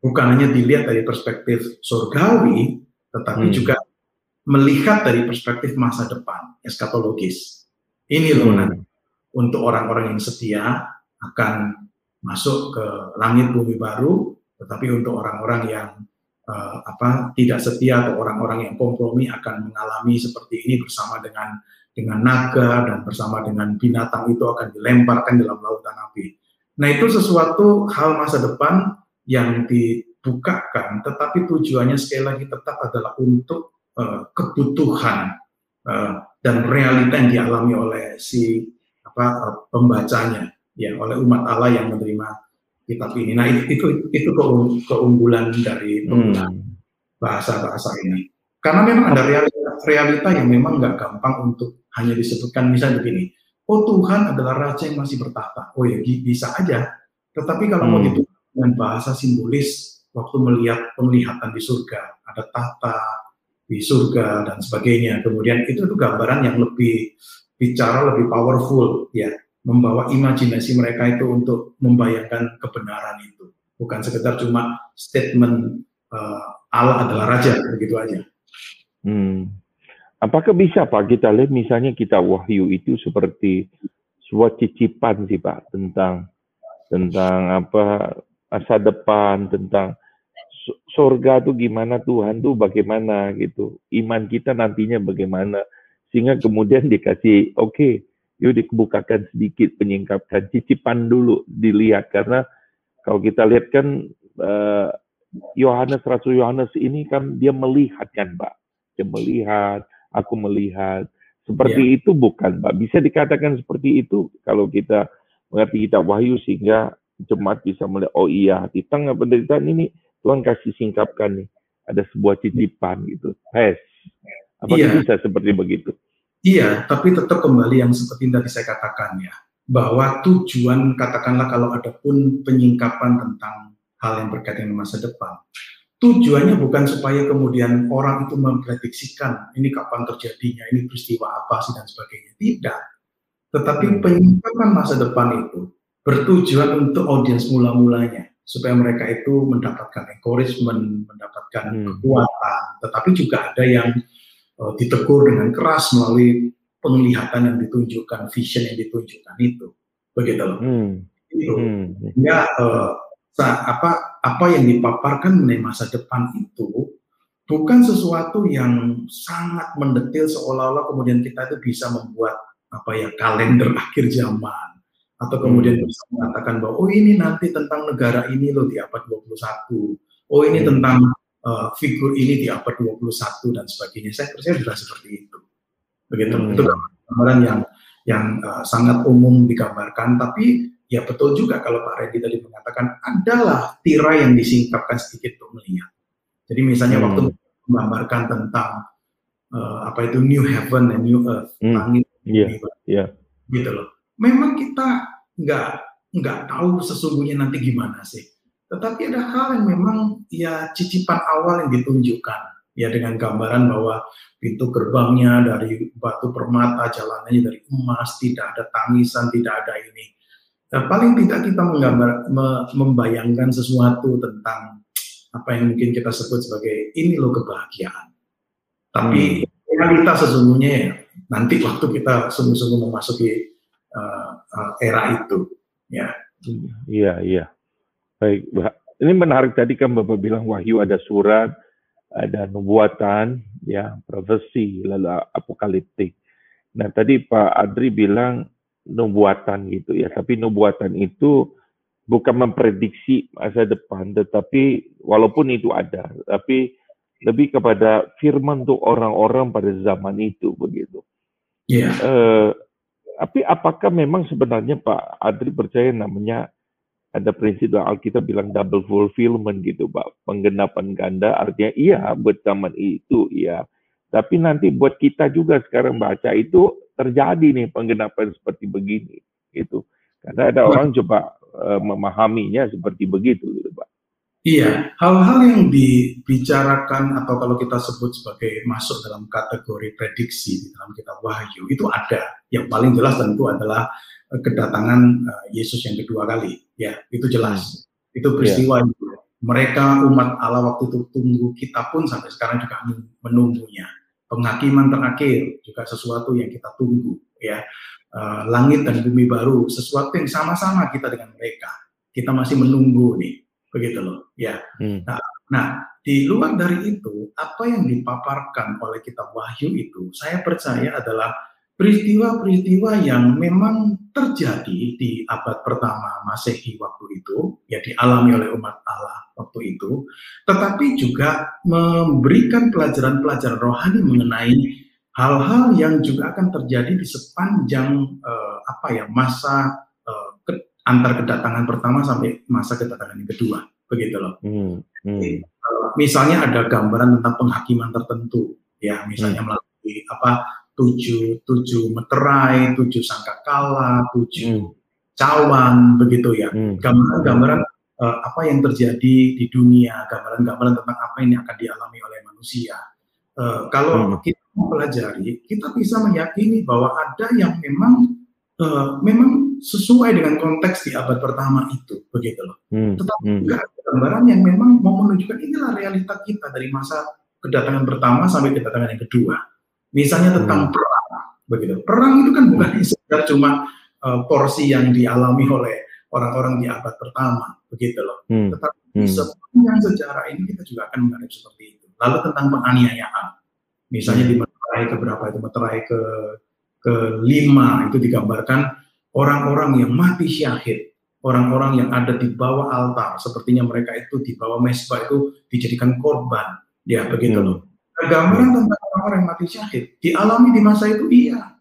Bukan hanya dilihat dari perspektif surgawi, tetapi hmm. juga melihat dari perspektif masa depan, eskatologis. Ini loh hmm. nanti untuk orang-orang yang setia akan masuk ke langit bumi baru, tetapi untuk orang-orang yang uh, apa tidak setia atau orang-orang yang kompromi akan mengalami seperti ini bersama dengan dengan naga dan bersama dengan binatang itu akan dilemparkan dalam lautan api. Nah itu sesuatu hal masa depan yang dibukakan, tetapi tujuannya sekali lagi tetap adalah untuk uh, kebutuhan uh, dan realita yang dialami oleh si apa uh, pembacanya, ya oleh umat Allah yang menerima kitab ini. Nah itu itu keunggulan dari penggunaan hmm. bahasa-bahasa ini. Karena memang ada realita, realita yang memang nggak gampang untuk hanya disebutkan misalnya begini, oh Tuhan adalah Raja yang masih bertahta. Oh ya bisa aja. Tetapi kalau hmm. mau gitu dengan bahasa simbolis, waktu melihat penglihatan di surga, ada tahta di surga dan sebagainya. Kemudian itu tuh gambaran yang lebih bicara lebih powerful ya membawa imajinasi mereka itu untuk membayangkan kebenaran itu, bukan sekedar cuma statement uh, Allah adalah raja begitu aja. Hmm. Apakah bisa Pak kita lihat misalnya kita wahyu itu seperti sebuah cicipan sih Pak tentang tentang apa masa depan tentang surga tuh gimana Tuhan tuh bagaimana gitu iman kita nantinya bagaimana sehingga kemudian dikasih oke okay, yuk dibukakan sedikit penyingkapkan. Cicipan dulu dilihat karena kalau kita lihat kan uh, Yohanes Rasul Yohanes ini kan dia melihat kan Pak dia melihat aku melihat. Seperti yeah. itu bukan Pak bisa dikatakan seperti itu kalau kita mengerti kita wahyu sehingga jemaat bisa melihat oh iya di tengah penderitaan ini Tuhan kasih singkapkan nih ada sebuah cicipan gitu. Tes apa yeah. bisa seperti begitu Iya, tapi tetap kembali yang seperti tadi saya katakan ya, bahwa tujuan katakanlah kalau ada pun penyingkapan tentang hal yang berkaitan dengan masa depan, tujuannya bukan supaya kemudian orang itu memprediksikan ini kapan terjadinya, ini peristiwa apa sih dan sebagainya. Tidak. Tetapi hmm. penyingkapan masa depan itu bertujuan untuk audiens mula-mulanya supaya mereka itu mendapatkan encouragement, mendapatkan hmm. kekuatan, tetapi juga ada yang uh, ditegur dengan keras melalui penglihatan yang ditunjukkan, vision yang ditunjukkan itu, begitu loh. Hmm. Itu. Hmm. Ya, uh, apa apa yang dipaparkan mengenai masa depan itu bukan sesuatu yang sangat mendetil seolah-olah kemudian kita itu bisa membuat apa ya kalender akhir zaman atau kemudian hmm. bisa mengatakan bahwa oh ini nanti tentang negara ini loh di abad 21 oh ini hmm. tentang uh, figur ini di abad 21 dan sebagainya. Saya percaya sudah seperti itu. Begitu. Hmm. Itu gambaran yang yang uh, sangat umum digambarkan, tapi ya betul juga kalau Pak Reddy tadi mengatakan adalah tirai yang disingkapkan sedikit untuk melihat. Jadi misalnya hmm. waktu menggambarkan tentang uh, apa itu new heaven and new earth, hmm. langit, yeah. yeah. gitu loh. Memang kita nggak nggak tahu sesungguhnya nanti gimana sih tetapi ada hal yang memang ya cicipan awal yang ditunjukkan ya dengan gambaran bahwa pintu gerbangnya dari batu permata, jalanannya dari emas, tidak ada tangisan, tidak ada ini. Nah, paling tidak kita menggambar, me, membayangkan sesuatu tentang apa yang mungkin kita sebut sebagai ini loh kebahagiaan. Tapi hmm. realitas sesungguhnya ya nanti waktu kita sungguh-sungguh memasuki uh, uh, era itu, ya. Iya, iya. Baik, ini menarik tadi kan Bapak bilang wahyu ada surat, ada nubuatan, ya profesi, lalu apokaliptik. Nah tadi Pak Adri bilang nubuatan gitu ya, tapi nubuatan itu bukan memprediksi masa depan, tetapi walaupun itu ada, tapi lebih kepada firman untuk orang-orang pada zaman itu begitu. Iya. Yeah. Uh, tapi apakah memang sebenarnya Pak Adri percaya namanya ada prinsip dalam Alkitab bilang double fulfillment gitu, Pak. Penggenapan ganda artinya iya buat zaman itu iya. Tapi nanti buat kita juga sekarang baca itu terjadi nih penggenapan seperti begini gitu. Karena ada orang coba uh, memahaminya seperti begitu gitu, Pak. Iya, hal-hal yang dibicarakan atau kalau kita sebut sebagai masuk dalam kategori prediksi di dalam kitab Wahyu itu ada. Yang paling jelas tentu adalah kedatangan uh, Yesus yang kedua kali. Ya, itu jelas. Hmm. Itu peristiwa yeah. itu. Mereka umat Allah waktu itu tunggu kita pun sampai sekarang juga menunggunya. Penghakiman terakhir juga sesuatu yang kita tunggu. Ya, uh, langit dan bumi baru sesuatu yang sama-sama kita dengan mereka. Kita masih menunggu nih begitu loh ya hmm. nah, nah di luar dari itu apa yang dipaparkan oleh kitab wahyu itu saya percaya adalah peristiwa-peristiwa yang memang terjadi di abad pertama Masehi waktu itu, ya dialami oleh umat Allah waktu itu, tetapi juga memberikan pelajaran-pelajaran rohani mengenai hal-hal yang juga akan terjadi di sepanjang uh, apa ya masa antar kedatangan pertama sampai masa kedatangan yang kedua, begitu loh. Hmm, hmm. misalnya ada gambaran tentang penghakiman tertentu, ya misalnya hmm. melalui apa tujuh tujuh meterai, tujuh sangkakala, tujuh hmm. cawan, begitu ya. Hmm. Gambaran-gambaran uh, apa yang terjadi di dunia, gambaran-gambaran tentang apa yang akan dialami oleh manusia. Uh, kalau hmm. kita mempelajari, kita bisa meyakini bahwa ada yang memang uh, memang sesuai dengan konteks di abad pertama itu, begitu loh. Hmm. Tetapi hmm. juga ada gambaran yang memang mau menunjukkan inilah realita kita dari masa kedatangan pertama sampai kedatangan yang kedua. Misalnya tentang hmm. perang, begitu. Perang itu kan bukan hmm. sekedar cuma uh, porsi yang dialami oleh orang-orang di abad pertama, begitu loh. Hmm. Tetapi hmm. sepanjang sejarah ini kita juga akan mengalami seperti itu. Lalu tentang penganiayaan, misalnya hmm. di meterai ke berapa itu meterai ke kelima itu digambarkan orang-orang yang mati syahid, orang-orang yang ada di bawah altar, sepertinya mereka itu di bawah mesbah itu dijadikan korban. Ya, begitu loh. Hmm. Gambaran tentang orang-orang yang mati syahid dialami di masa itu iya.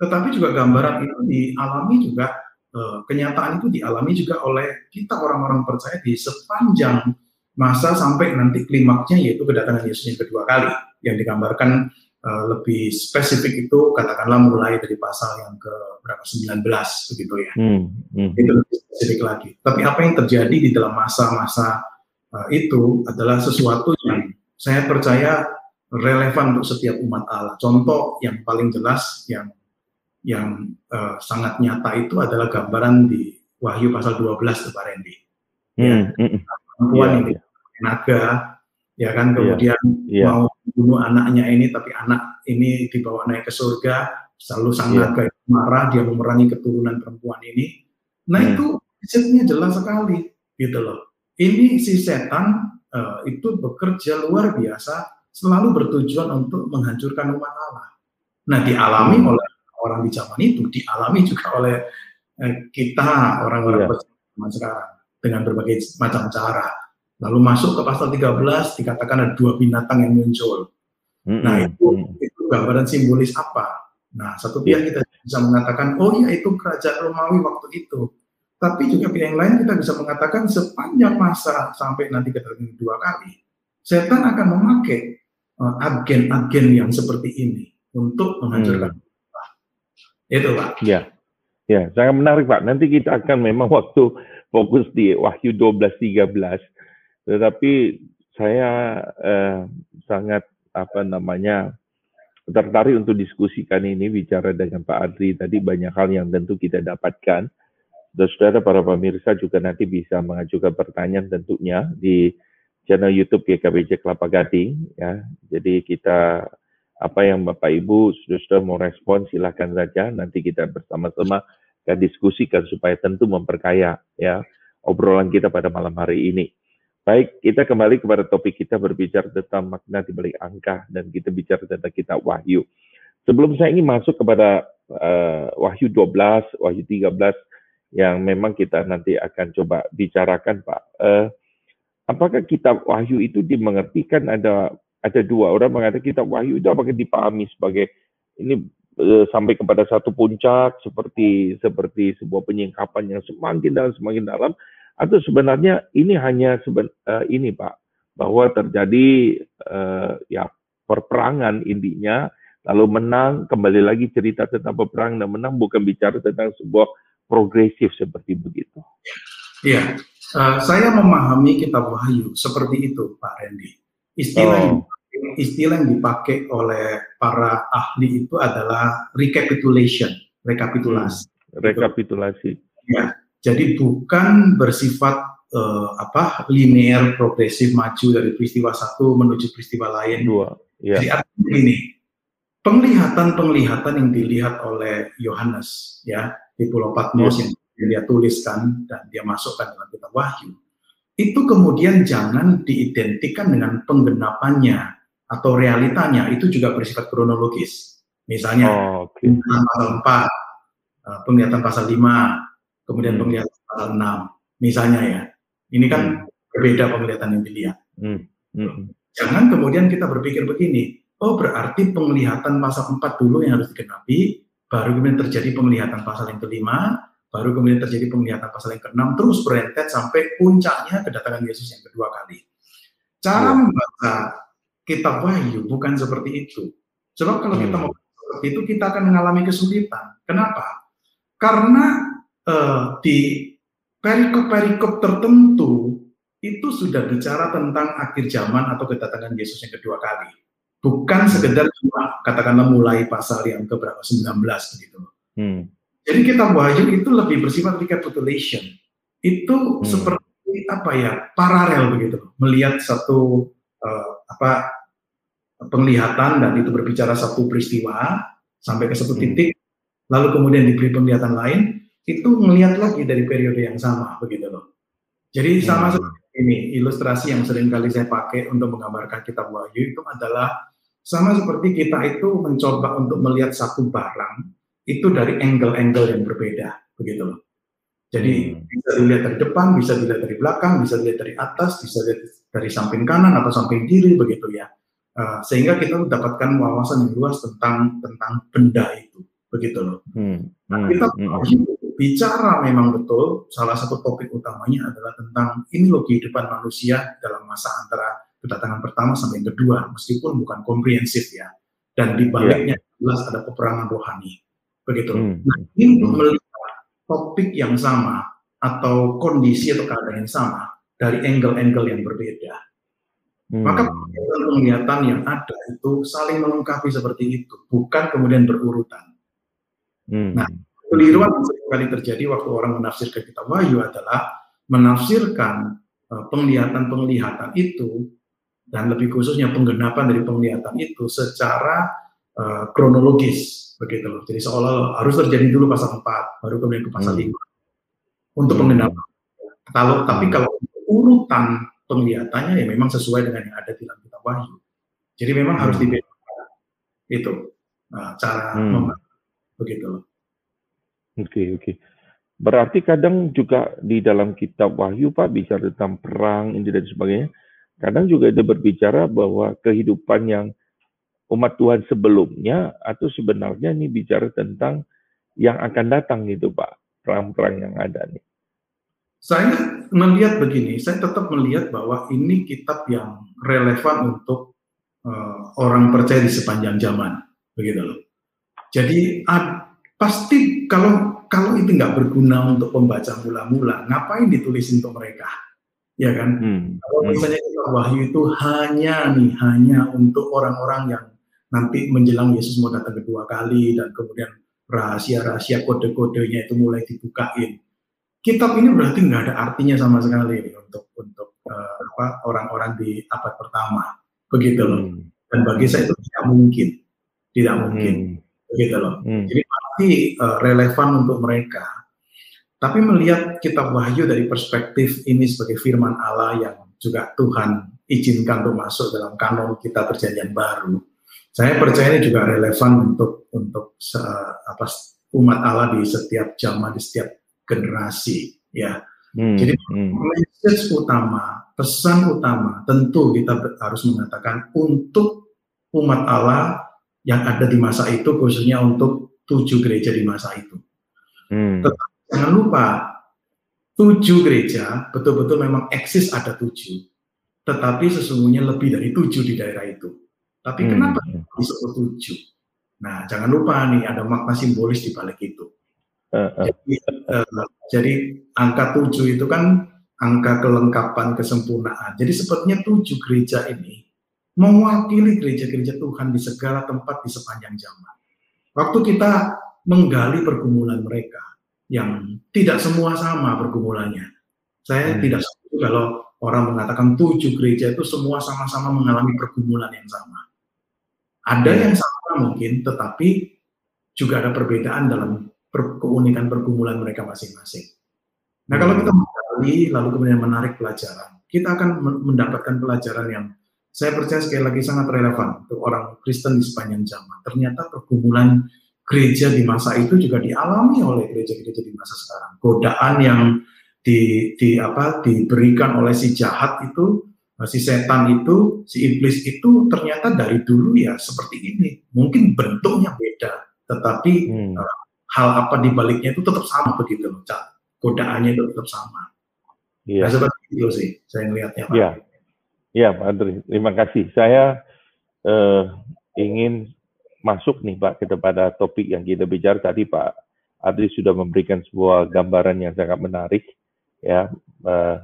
Tetapi juga gambaran itu dialami juga eh, kenyataan itu dialami juga oleh kita orang-orang percaya di sepanjang masa sampai nanti klimaksnya yaitu kedatangan Yesus yang kedua kali yang digambarkan uh, lebih spesifik itu katakanlah mulai dari pasal yang ke berapa 19 begitu ya. Hmm, hmm. Itu lebih spesifik lagi. Tapi apa yang terjadi di dalam masa-masa uh, itu adalah sesuatu yang saya percaya relevan untuk setiap umat Allah. Contoh yang paling jelas yang yang uh, sangat nyata itu adalah gambaran di Wahyu pasal 12 itu Pak Randy. Hmm, ya, hmm. perempuan yeah, ini yeah. naga ya kan kemudian yeah. mau bunuh anaknya ini tapi anak ini dibawa naik ke surga selalu sang yeah. naga marah dia memerangi keturunan perempuan ini nah hmm. itu risetnya jelas sekali gitu loh ini si setan uh, itu bekerja luar biasa selalu bertujuan untuk menghancurkan umat Allah nah dialami hmm. oleh orang di zaman itu dialami juga oleh eh, kita orang-orang yeah. sekarang dengan berbagai macam cara Lalu masuk ke pasal 13 dikatakan ada dua binatang yang muncul. Mm-hmm. Nah itu itu gambaran simbolis apa? Nah satu pihak kita bisa mengatakan oh ya itu kerajaan Romawi waktu itu. Tapi juga pihak yang lain kita bisa mengatakan sepanjang masa sampai nanti kedatangan dua kali, setan akan memakai agen-agen yang seperti ini untuk menghancurkan. Hmm. Itu pak. Ya, ya sangat menarik pak. Nanti kita akan memang waktu fokus di Wahyu 12 13 tetapi saya eh, sangat apa namanya tertarik untuk diskusikan ini bicara dengan Pak Adri tadi banyak hal yang tentu kita dapatkan. Dan saudara para pemirsa juga nanti bisa mengajukan pertanyaan tentunya di channel YouTube GKBJ Kelapa Gading ya. Jadi kita apa yang Bapak Ibu sudah mau respon silahkan saja nanti kita bersama-sama akan diskusikan supaya tentu memperkaya ya obrolan kita pada malam hari ini. Baik, kita kembali kepada topik kita berbicara tentang makna di balik angka dan kita bicara tentang kita wahyu. Sebelum saya ingin masuk kepada uh, wahyu 12, wahyu 13 yang memang kita nanti akan coba bicarakan Pak. Uh, apakah kitab wahyu itu dimengertikan ada ada dua orang mengatakan kitab wahyu itu apakah dipahami sebagai ini uh, sampai kepada satu puncak seperti seperti sebuah penyingkapan yang semakin dalam semakin dalam atau sebenarnya ini hanya seben, uh, ini Pak bahwa terjadi uh, ya perperangan intinya lalu menang kembali lagi cerita tentang peperangan dan menang bukan bicara tentang sebuah progresif seperti begitu. Iya, uh, saya memahami kitab Wahyu seperti itu, Pak Randy. Istilah oh. yang, istilah yang dipakai oleh para ahli itu adalah recapitulation, rekapitulasi. Hmm, rekapitulasi. Ya, jadi bukan bersifat uh, apa linear progresif maju dari peristiwa satu menuju peristiwa lain. Dua. Ya. Jadi artinya ini penglihatan-penglihatan yang dilihat oleh Yohanes ya di Pulau Patmos ya. yang dia tuliskan dan dia masukkan dalam kitab Wahyu itu kemudian jangan diidentikan dengan penggenapannya atau realitanya itu juga bersifat kronologis. Misalnya oh, okay. pasal 4, eh, penglihatan pasal 5, kemudian hmm. penglihatan pasal 6. Misalnya ya. Ini kan hmm. berbeda penglihatan yang dilihat. Hmm. Hmm. Jangan kemudian kita berpikir begini, oh berarti penglihatan pasal 4 dulu yang harus digenapi, baru kemudian terjadi penglihatan pasal yang kelima, baru kemudian terjadi penglihatan pasal yang keenam, terus berentet sampai puncaknya kedatangan Yesus yang kedua kali. Cara ya. membaca kitab Wahyu bukan seperti itu. Sebab kalau hmm. kita mau seperti itu, kita akan mengalami kesulitan. Kenapa? Karena uh, di perikop-perikop tertentu itu sudah bicara tentang akhir zaman atau kedatangan Yesus yang kedua kali. Bukan sekedar cuma katakanlah mulai pasal yang ke berapa 19 begitu. Hmm. Jadi kita Wahyu itu lebih bersifat recapitulation. Itu hmm. seperti apa ya paralel begitu, melihat satu uh, apa penglihatan dan itu berbicara satu peristiwa sampai ke satu hmm. titik, hmm. lalu kemudian diberi penglihatan lain, itu melihat lagi dari periode yang sama begitu loh. Jadi sama hmm. seperti ini ilustrasi yang sering kali saya pakai untuk menggambarkan kitab Wahyu itu adalah sama seperti kita itu mencoba untuk melihat satu barang itu dari angle-angle yang berbeda begitu loh. Jadi hmm. bisa dilihat dari depan, bisa dilihat dari belakang, bisa dilihat dari atas, bisa dilihat dari samping kanan atau samping kiri begitu ya. Uh, sehingga kita mendapatkan wawasan yang luas tentang tentang benda itu begitu loh. Hmm. Nah, kita hmm. bicara memang betul salah satu topik utamanya adalah tentang ini loh kehidupan manusia dalam masa antara kedatangan pertama sampai yang kedua meskipun bukan komprehensif ya dan di baliknya yeah. jelas ada peperangan rohani begitu. Hmm. Nah, ini melihat topik yang sama atau kondisi atau keadaan yang sama dari angle-angle yang berbeda. Hmm. Maka penglihatan yang ada itu saling melengkapi seperti itu, bukan kemudian berurutan. Hmm. Nah, keliruan yang sekali terjadi waktu orang menafsirkan kitab Wahyu adalah menafsirkan uh, penglihatan-penglihatan itu dan lebih khususnya penggenapan dari penglihatan itu secara uh, kronologis begitu loh. Jadi seolah harus terjadi dulu pasal 4, baru kemudian ke pasal hmm. 5 untuk hmm. pengendapan. Kalau tapi hmm. kalau urutan penglihatannya ya memang sesuai dengan yang ada di dalam kitab Wahyu. Jadi memang hmm. harus dibedakan itu nah, cara hmm. membaca begitu loh. Oke okay, oke. Okay. Berarti kadang juga di dalam kitab Wahyu Pak bicara tentang perang ini dan sebagainya. Kadang juga ada berbicara bahwa kehidupan yang umat Tuhan sebelumnya atau sebenarnya ini bicara tentang yang akan datang gitu Pak, perang-perang yang ada nih? Saya melihat begini, saya tetap melihat bahwa ini kitab yang relevan untuk uh, orang percaya di sepanjang zaman, begitu loh. Jadi ad, pasti kalau kalau itu nggak berguna untuk pembaca mula-mula, ngapain ditulis untuk mereka? Ya kan? Hmm. Kalau hmm. misalnya kitab Wahyu itu hanya nih, hanya untuk orang-orang yang nanti menjelang Yesus mau datang kedua kali dan kemudian rahasia-rahasia kode-kodenya itu mulai dibukain. Kitab ini berarti nggak ada artinya sama sekali nih untuk untuk uh, apa orang-orang di abad pertama, begitu loh. Hmm. Dan bagi saya itu tidak mungkin, tidak mungkin, hmm. begitu loh. Hmm. Jadi pasti uh, relevan untuk mereka. Tapi melihat kitab Wahyu dari perspektif ini sebagai firman Allah yang juga Tuhan izinkan untuk masuk dalam kanon kita perjanjian baru, saya percaya ini juga relevan untuk untuk apa umat Allah di setiap zaman, di setiap generasi, ya. Hmm, Jadi hmm. message utama, pesan utama, tentu kita harus mengatakan untuk umat Allah yang ada di masa itu, khususnya untuk tujuh gereja di masa itu. Hmm. Tetapi jangan lupa, tujuh gereja betul-betul memang eksis ada tujuh, tetapi sesungguhnya lebih dari tujuh di daerah itu. Tapi hmm. kenapa disebut tujuh? Nah, jangan lupa nih ada makna simbolis di balik itu. Jadi, uh, jadi angka tujuh itu kan angka kelengkapan kesempurnaan. Jadi sepertinya tujuh gereja ini mewakili gereja-gereja Tuhan di segala tempat di sepanjang zaman. Waktu kita menggali pergumulan mereka yang tidak semua sama pergumulannya. Saya hmm. tidak setuju kalau orang mengatakan tujuh gereja itu semua sama-sama mengalami pergumulan yang sama. Ada yang sama mungkin, tetapi juga ada perbedaan dalam per keunikan pergumulan mereka masing-masing. Nah, kalau kita menggali lalu kemudian menarik pelajaran, kita akan mendapatkan pelajaran yang saya percaya sekali lagi sangat relevan untuk orang Kristen di sepanjang zaman. Ternyata pergumulan gereja di masa itu juga dialami oleh gereja-gereja di masa sekarang. Godaan yang di, di apa diberikan oleh si jahat itu, si setan itu, si iblis itu ternyata dari dulu ya seperti ini. Mungkin bentuknya beda, tetapi hmm. uh, hal apa di baliknya itu tetap sama begitu loh, Godaannya itu tetap sama. Iya. Nah, seperti itu sih saya melihatnya, Pak. Iya. Iya, Pak Andri. Terima kasih. Saya uh, ingin masuk nih Pak kepada topik yang kita bicara tadi Pak Adri sudah memberikan sebuah gambaran yang sangat menarik ya uh,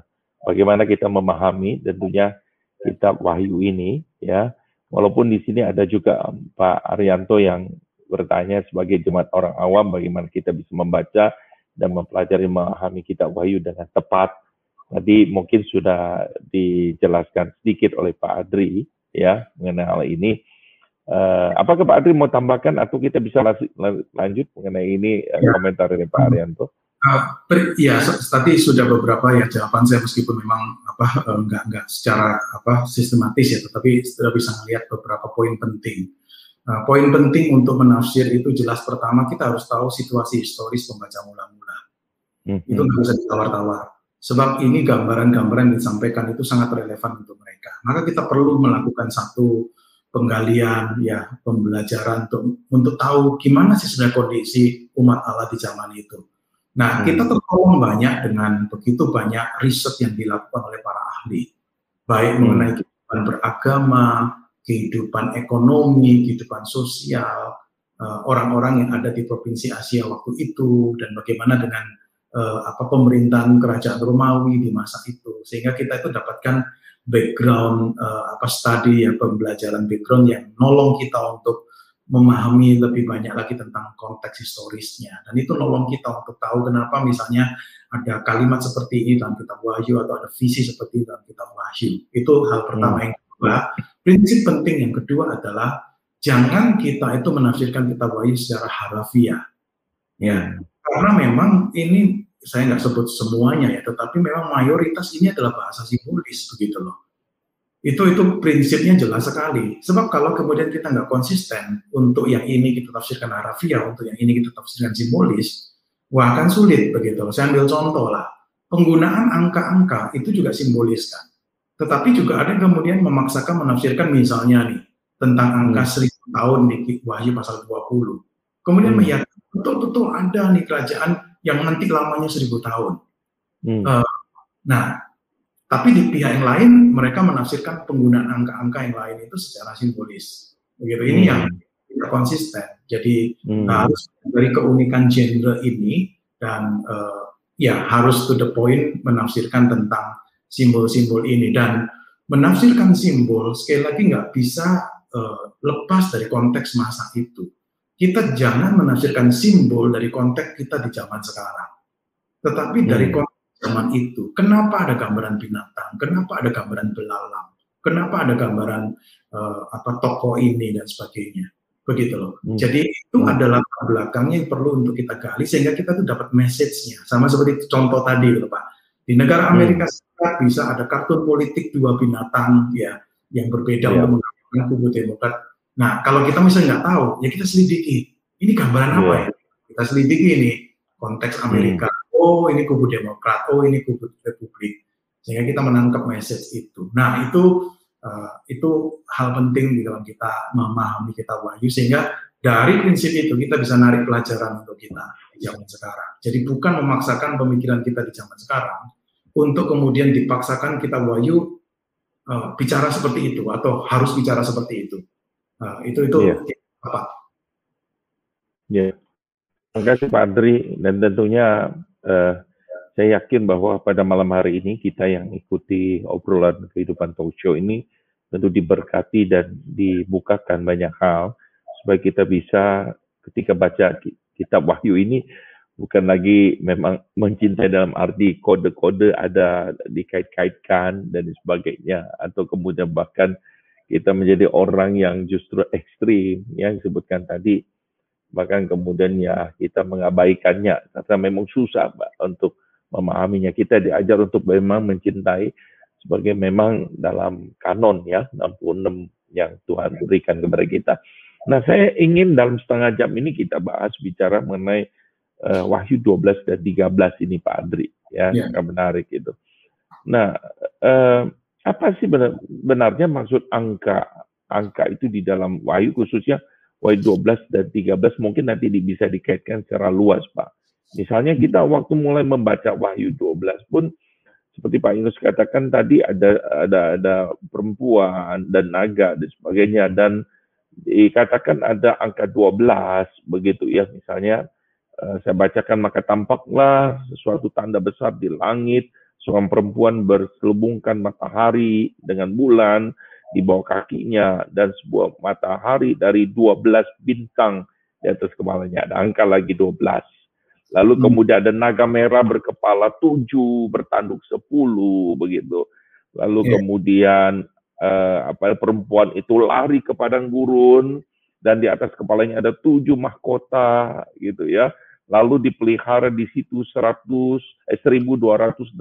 bagaimana kita memahami tentunya kitab Wahyu ini ya walaupun di sini ada juga Pak Arianto yang bertanya sebagai jemaat orang awam bagaimana kita bisa membaca dan mempelajari memahami kitab Wahyu dengan tepat Tadi mungkin sudah dijelaskan sedikit oleh Pak Adri ya mengenai hal ini. Uh, apakah Pak Adri mau tambahkan atau kita bisa lanjut mengenai ini ya. komentar dari Pak Arianto? Uh, ya, tadi sudah beberapa ya jawaban saya meskipun memang apa enggak enggak secara apa sistematis ya, tetapi sudah bisa melihat beberapa poin penting. Uh, poin penting untuk menafsir itu jelas pertama kita harus tahu situasi historis pembaca mula-mula. Mm -hmm. Itu nggak bisa ditawar-tawar Sebab ini gambaran-gambaran yang disampaikan itu sangat relevan untuk mereka. Maka kita perlu melakukan satu penggalian, ya pembelajaran untuk untuk tahu gimana sih sebenarnya kondisi umat Allah di zaman itu. Nah, hmm. kita tertolong banyak dengan begitu banyak riset yang dilakukan oleh para ahli, baik hmm. mengenai kehidupan beragama, kehidupan ekonomi, kehidupan sosial, eh, orang-orang yang ada di provinsi Asia waktu itu, dan bagaimana dengan uh, apa pemerintahan kerajaan Romawi di masa itu sehingga kita itu dapatkan background uh, apa studi ya pembelajaran background yang nolong kita untuk memahami lebih banyak lagi tentang konteks historisnya dan itu nolong kita untuk tahu kenapa misalnya ada kalimat seperti ini dalam kitab Wahyu atau ada visi seperti ini dalam kitab Wahyu itu hal pertama hmm. yang kedua prinsip penting yang kedua adalah jangan kita itu menafsirkan kitab Wahyu secara harafiah ya karena memang ini saya nggak sebut semuanya ya, tetapi memang mayoritas ini adalah bahasa simbolis begitu loh. Itu itu prinsipnya jelas sekali. Sebab kalau kemudian kita nggak konsisten untuk yang ini kita tafsirkan harafiah, untuk yang ini kita tafsirkan simbolis, wah akan sulit begitu. Saya ambil contoh lah. Penggunaan angka-angka itu juga simbolis kan. Tetapi juga ada yang kemudian memaksakan menafsirkan misalnya nih tentang angka hmm. seribu tahun di Wahyu pasal 20. Kemudian hmm. meyakini betul-betul ada nih kerajaan yang nanti lamanya seribu tahun. Hmm. Uh, nah, tapi di pihak yang lain mereka menafsirkan penggunaan angka-angka yang lain itu secara simbolis. Begitu ini hmm. yang tidak konsisten. Jadi hmm. harus dari keunikan genre ini dan uh, ya harus to the point menafsirkan tentang simbol-simbol ini dan menafsirkan simbol sekali lagi nggak bisa uh, lepas dari konteks masa itu kita jangan menafsirkan simbol dari konteks kita di zaman sekarang. Tetapi hmm. dari konteks zaman itu, kenapa ada gambaran binatang? Kenapa ada gambaran belalang? Kenapa ada gambaran uh, apa toko ini dan sebagainya? Begitu loh. Hmm. Jadi itu hmm. adalah belakangnya yang perlu untuk kita gali sehingga kita tuh dapat message-nya. Sama seperti contoh tadi loh Pak. Di negara hmm. Amerika Serikat bisa ada kartun politik dua binatang ya yang berbeda yeah. untuk menggambarkan kubu Demokrat Nah, kalau kita misalnya nggak tahu, ya kita selidiki. Ini gambaran apa yeah. ya? Kita selidiki ini konteks Amerika. Oh, ini kubu Demokrat. Oh, ini kubu Republik. Sehingga kita menangkap message itu. Nah, itu uh, itu hal penting di dalam kita memahami kita wahyu sehingga dari prinsip itu kita bisa narik pelajaran untuk kita di zaman sekarang. Jadi bukan memaksakan pemikiran kita di zaman sekarang untuk kemudian dipaksakan kita wahyu uh, bicara seperti itu atau harus bicara seperti itu Nah, itu itu yeah. apa? Ya. Yeah. Terima kasih Pak Andri dan tentunya uh, saya yakin bahwa pada malam hari ini kita yang ikuti obrolan kehidupan talk show ini tentu diberkati dan dibukakan banyak hal supaya kita bisa ketika baca kitab Wahyu ini bukan lagi memang mencintai dalam arti kode-kode ada dikait-kaitkan dan sebagainya atau kemudian bahkan kita menjadi orang yang justru ekstrim yang disebutkan tadi bahkan kemudian ya kita mengabaikannya karena memang susah Pak, untuk memahaminya kita diajar untuk memang mencintai sebagai memang dalam kanon ya 66 yang Tuhan berikan kepada kita. Nah, saya ingin dalam setengah jam ini kita bahas bicara mengenai uh, Wahyu 12 dan 13 ini Pak Andri ya, ya. yang menarik itu. Nah, uh, apa sih benar, benarnya maksud angka angka itu di dalam Wahyu khususnya Wahyu 12 dan 13 mungkin nanti bisa dikaitkan secara luas Pak. Misalnya kita waktu mulai membaca Wahyu 12 pun seperti Pak Yunus katakan tadi ada ada ada perempuan dan naga dan sebagainya dan dikatakan ada angka 12 begitu. Ya misalnya Eh, saya bacakan maka tampaklah sesuatu tanda besar di langit seorang perempuan berselubungkan matahari dengan bulan di bawah kakinya dan sebuah matahari dari 12 bintang di atas kepalanya ada angka lagi 12 lalu hmm. kemudian ada naga merah berkepala tujuh bertanduk sepuluh begitu lalu yeah. kemudian uh, apa perempuan itu lari ke padang gurun dan di atas kepalanya ada tujuh mahkota gitu ya lalu dipelihara di situ 100 eh, 1260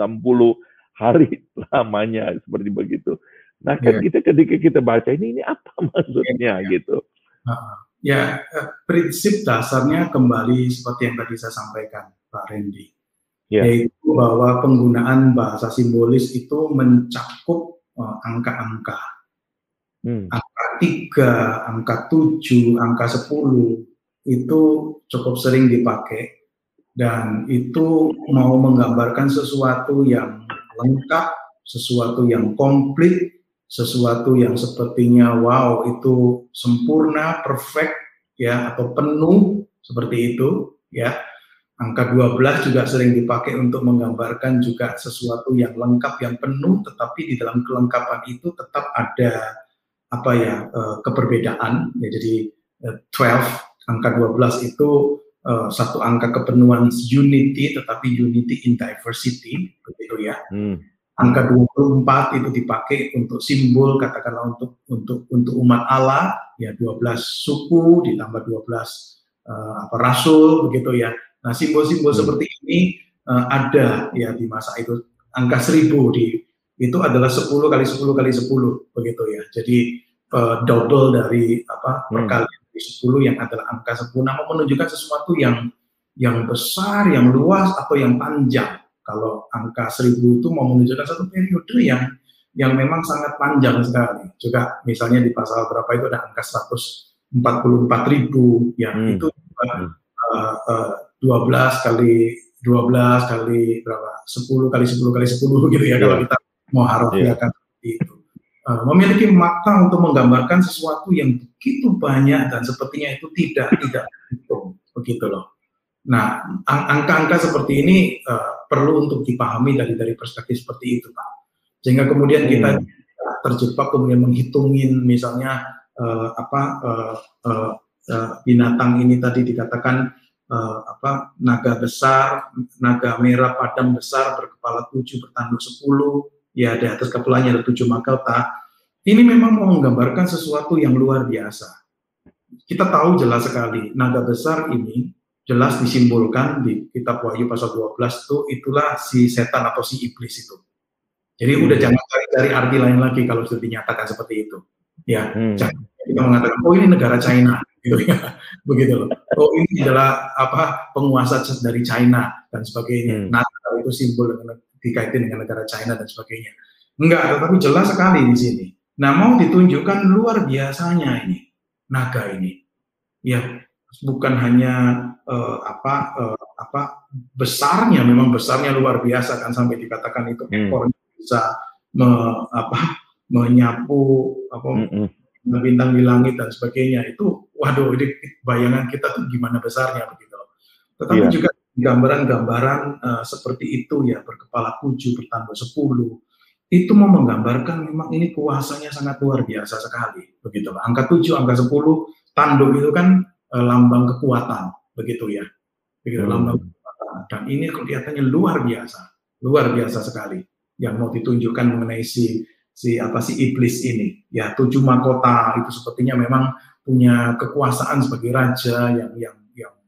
hari lamanya seperti begitu. Nah, kan yeah. kita ketika kita baca ini ini apa maksudnya yeah. gitu. Uh, ya, eh, prinsip dasarnya kembali seperti yang tadi saya sampaikan, Pak Randy. Yeah. Yaitu bahwa penggunaan bahasa simbolis itu mencakup uh, angka-angka. Hmm. Angka 3, angka 7, angka 10, itu cukup sering dipakai dan itu mau menggambarkan sesuatu yang lengkap, sesuatu yang komplit, sesuatu yang sepertinya wow itu sempurna, perfect ya atau penuh seperti itu ya. Angka 12 juga sering dipakai untuk menggambarkan juga sesuatu yang lengkap, yang penuh, tetapi di dalam kelengkapan itu tetap ada apa ya uh, keperbedaan ya jadi uh, 12 angka 12 itu uh, satu angka kepenuhan unity tetapi unity in diversity begitu ya. Hmm. Angka 24 itu dipakai untuk simbol katakanlah untuk untuk untuk umat Allah ya 12 suku ditambah 12 uh, eh, apa rasul begitu ya. Nah, simbol-simbol hmm. seperti ini uh, ada ya di masa itu angka 1000 di itu adalah 10 kali 10 kali 10 begitu ya. Jadi uh, double dari apa hmm. perkalian 10 yang adalah angka sempurna mau menunjukkan sesuatu yang yang besar, yang luas atau yang panjang. Kalau angka 1000 itu mau menunjukkan satu periode yang yang memang sangat panjang sekali. Juga misalnya di pasal berapa itu ada angka 144 ribu, ya hmm. itu uh, uh, 12 kali 12 kali berapa? 10 kali 10 kali 10 gitu ya yeah. kalau kita mau harfiahkan yeah. seperti itu. Uh, memiliki makna untuk menggambarkan sesuatu yang begitu banyak dan sepertinya itu tidak tidak begitu loh. Nah, angka-angka seperti ini uh, perlu untuk dipahami dari dari perspektif seperti itu, Pak. Sehingga kemudian hmm. kita terjebak kemudian menghitungin misalnya uh, apa uh, uh, uh, binatang ini tadi dikatakan uh, apa naga besar, naga merah padam besar berkepala tujuh bertanduk sepuluh ya di atas kepalanya ada tujuh mahkota. Ini memang mau menggambarkan sesuatu yang luar biasa. Kita tahu jelas sekali, naga besar ini jelas disimbolkan di kitab Wahyu pasal 12 itu itulah si setan atau si iblis itu. Jadi hmm. udah jangan cari-cari arti lain lagi kalau sudah dinyatakan seperti itu. Ya, hmm. kita mengatakan oh ini negara China gitu ya. Begitu loh. Oh ini adalah apa penguasa dari China dan sebagainya. Hmm. Naga itu simbol dengan dikaitkan dengan negara China dan sebagainya. Enggak, tetapi jelas sekali di sini. Nah, mau ditunjukkan luar biasanya ini naga ini. Ya, bukan hanya uh, apa uh, apa besarnya, memang besarnya luar biasa kan sampai dikatakan itu hmm. ekornya bisa me, apa menyapu apa hmm. bintang di langit dan sebagainya. Itu waduh, ini bayangan kita tuh gimana besarnya begitu. Tetapi yeah. juga gambaran-gambaran uh, seperti itu ya berkepala tujuh bertambah sepuluh itu mau menggambarkan memang ini kuasanya sangat luar biasa sekali begitu angka tujuh angka sepuluh tanduk itu kan uh, lambang kekuatan begitu ya. Begitu hmm. lambang dan ini kelihatannya luar biasa. Luar biasa sekali. Yang mau ditunjukkan mengenai si si apa si iblis ini. Ya tujuh mahkota itu sepertinya memang punya kekuasaan sebagai raja yang yang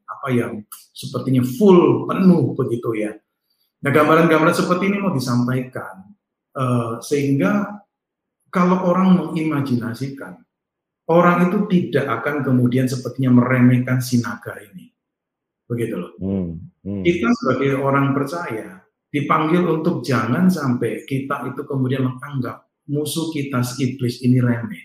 apa yang sepertinya full penuh begitu ya. Nah gambaran-gambaran seperti ini mau disampaikan uh, sehingga kalau orang mengimajinasikan orang itu tidak akan kemudian sepertinya meremehkan sinaga ini, begitu loh. Hmm, hmm. Kita sebagai orang percaya dipanggil untuk jangan sampai kita itu kemudian menganggap musuh kita si iblis ini remeh.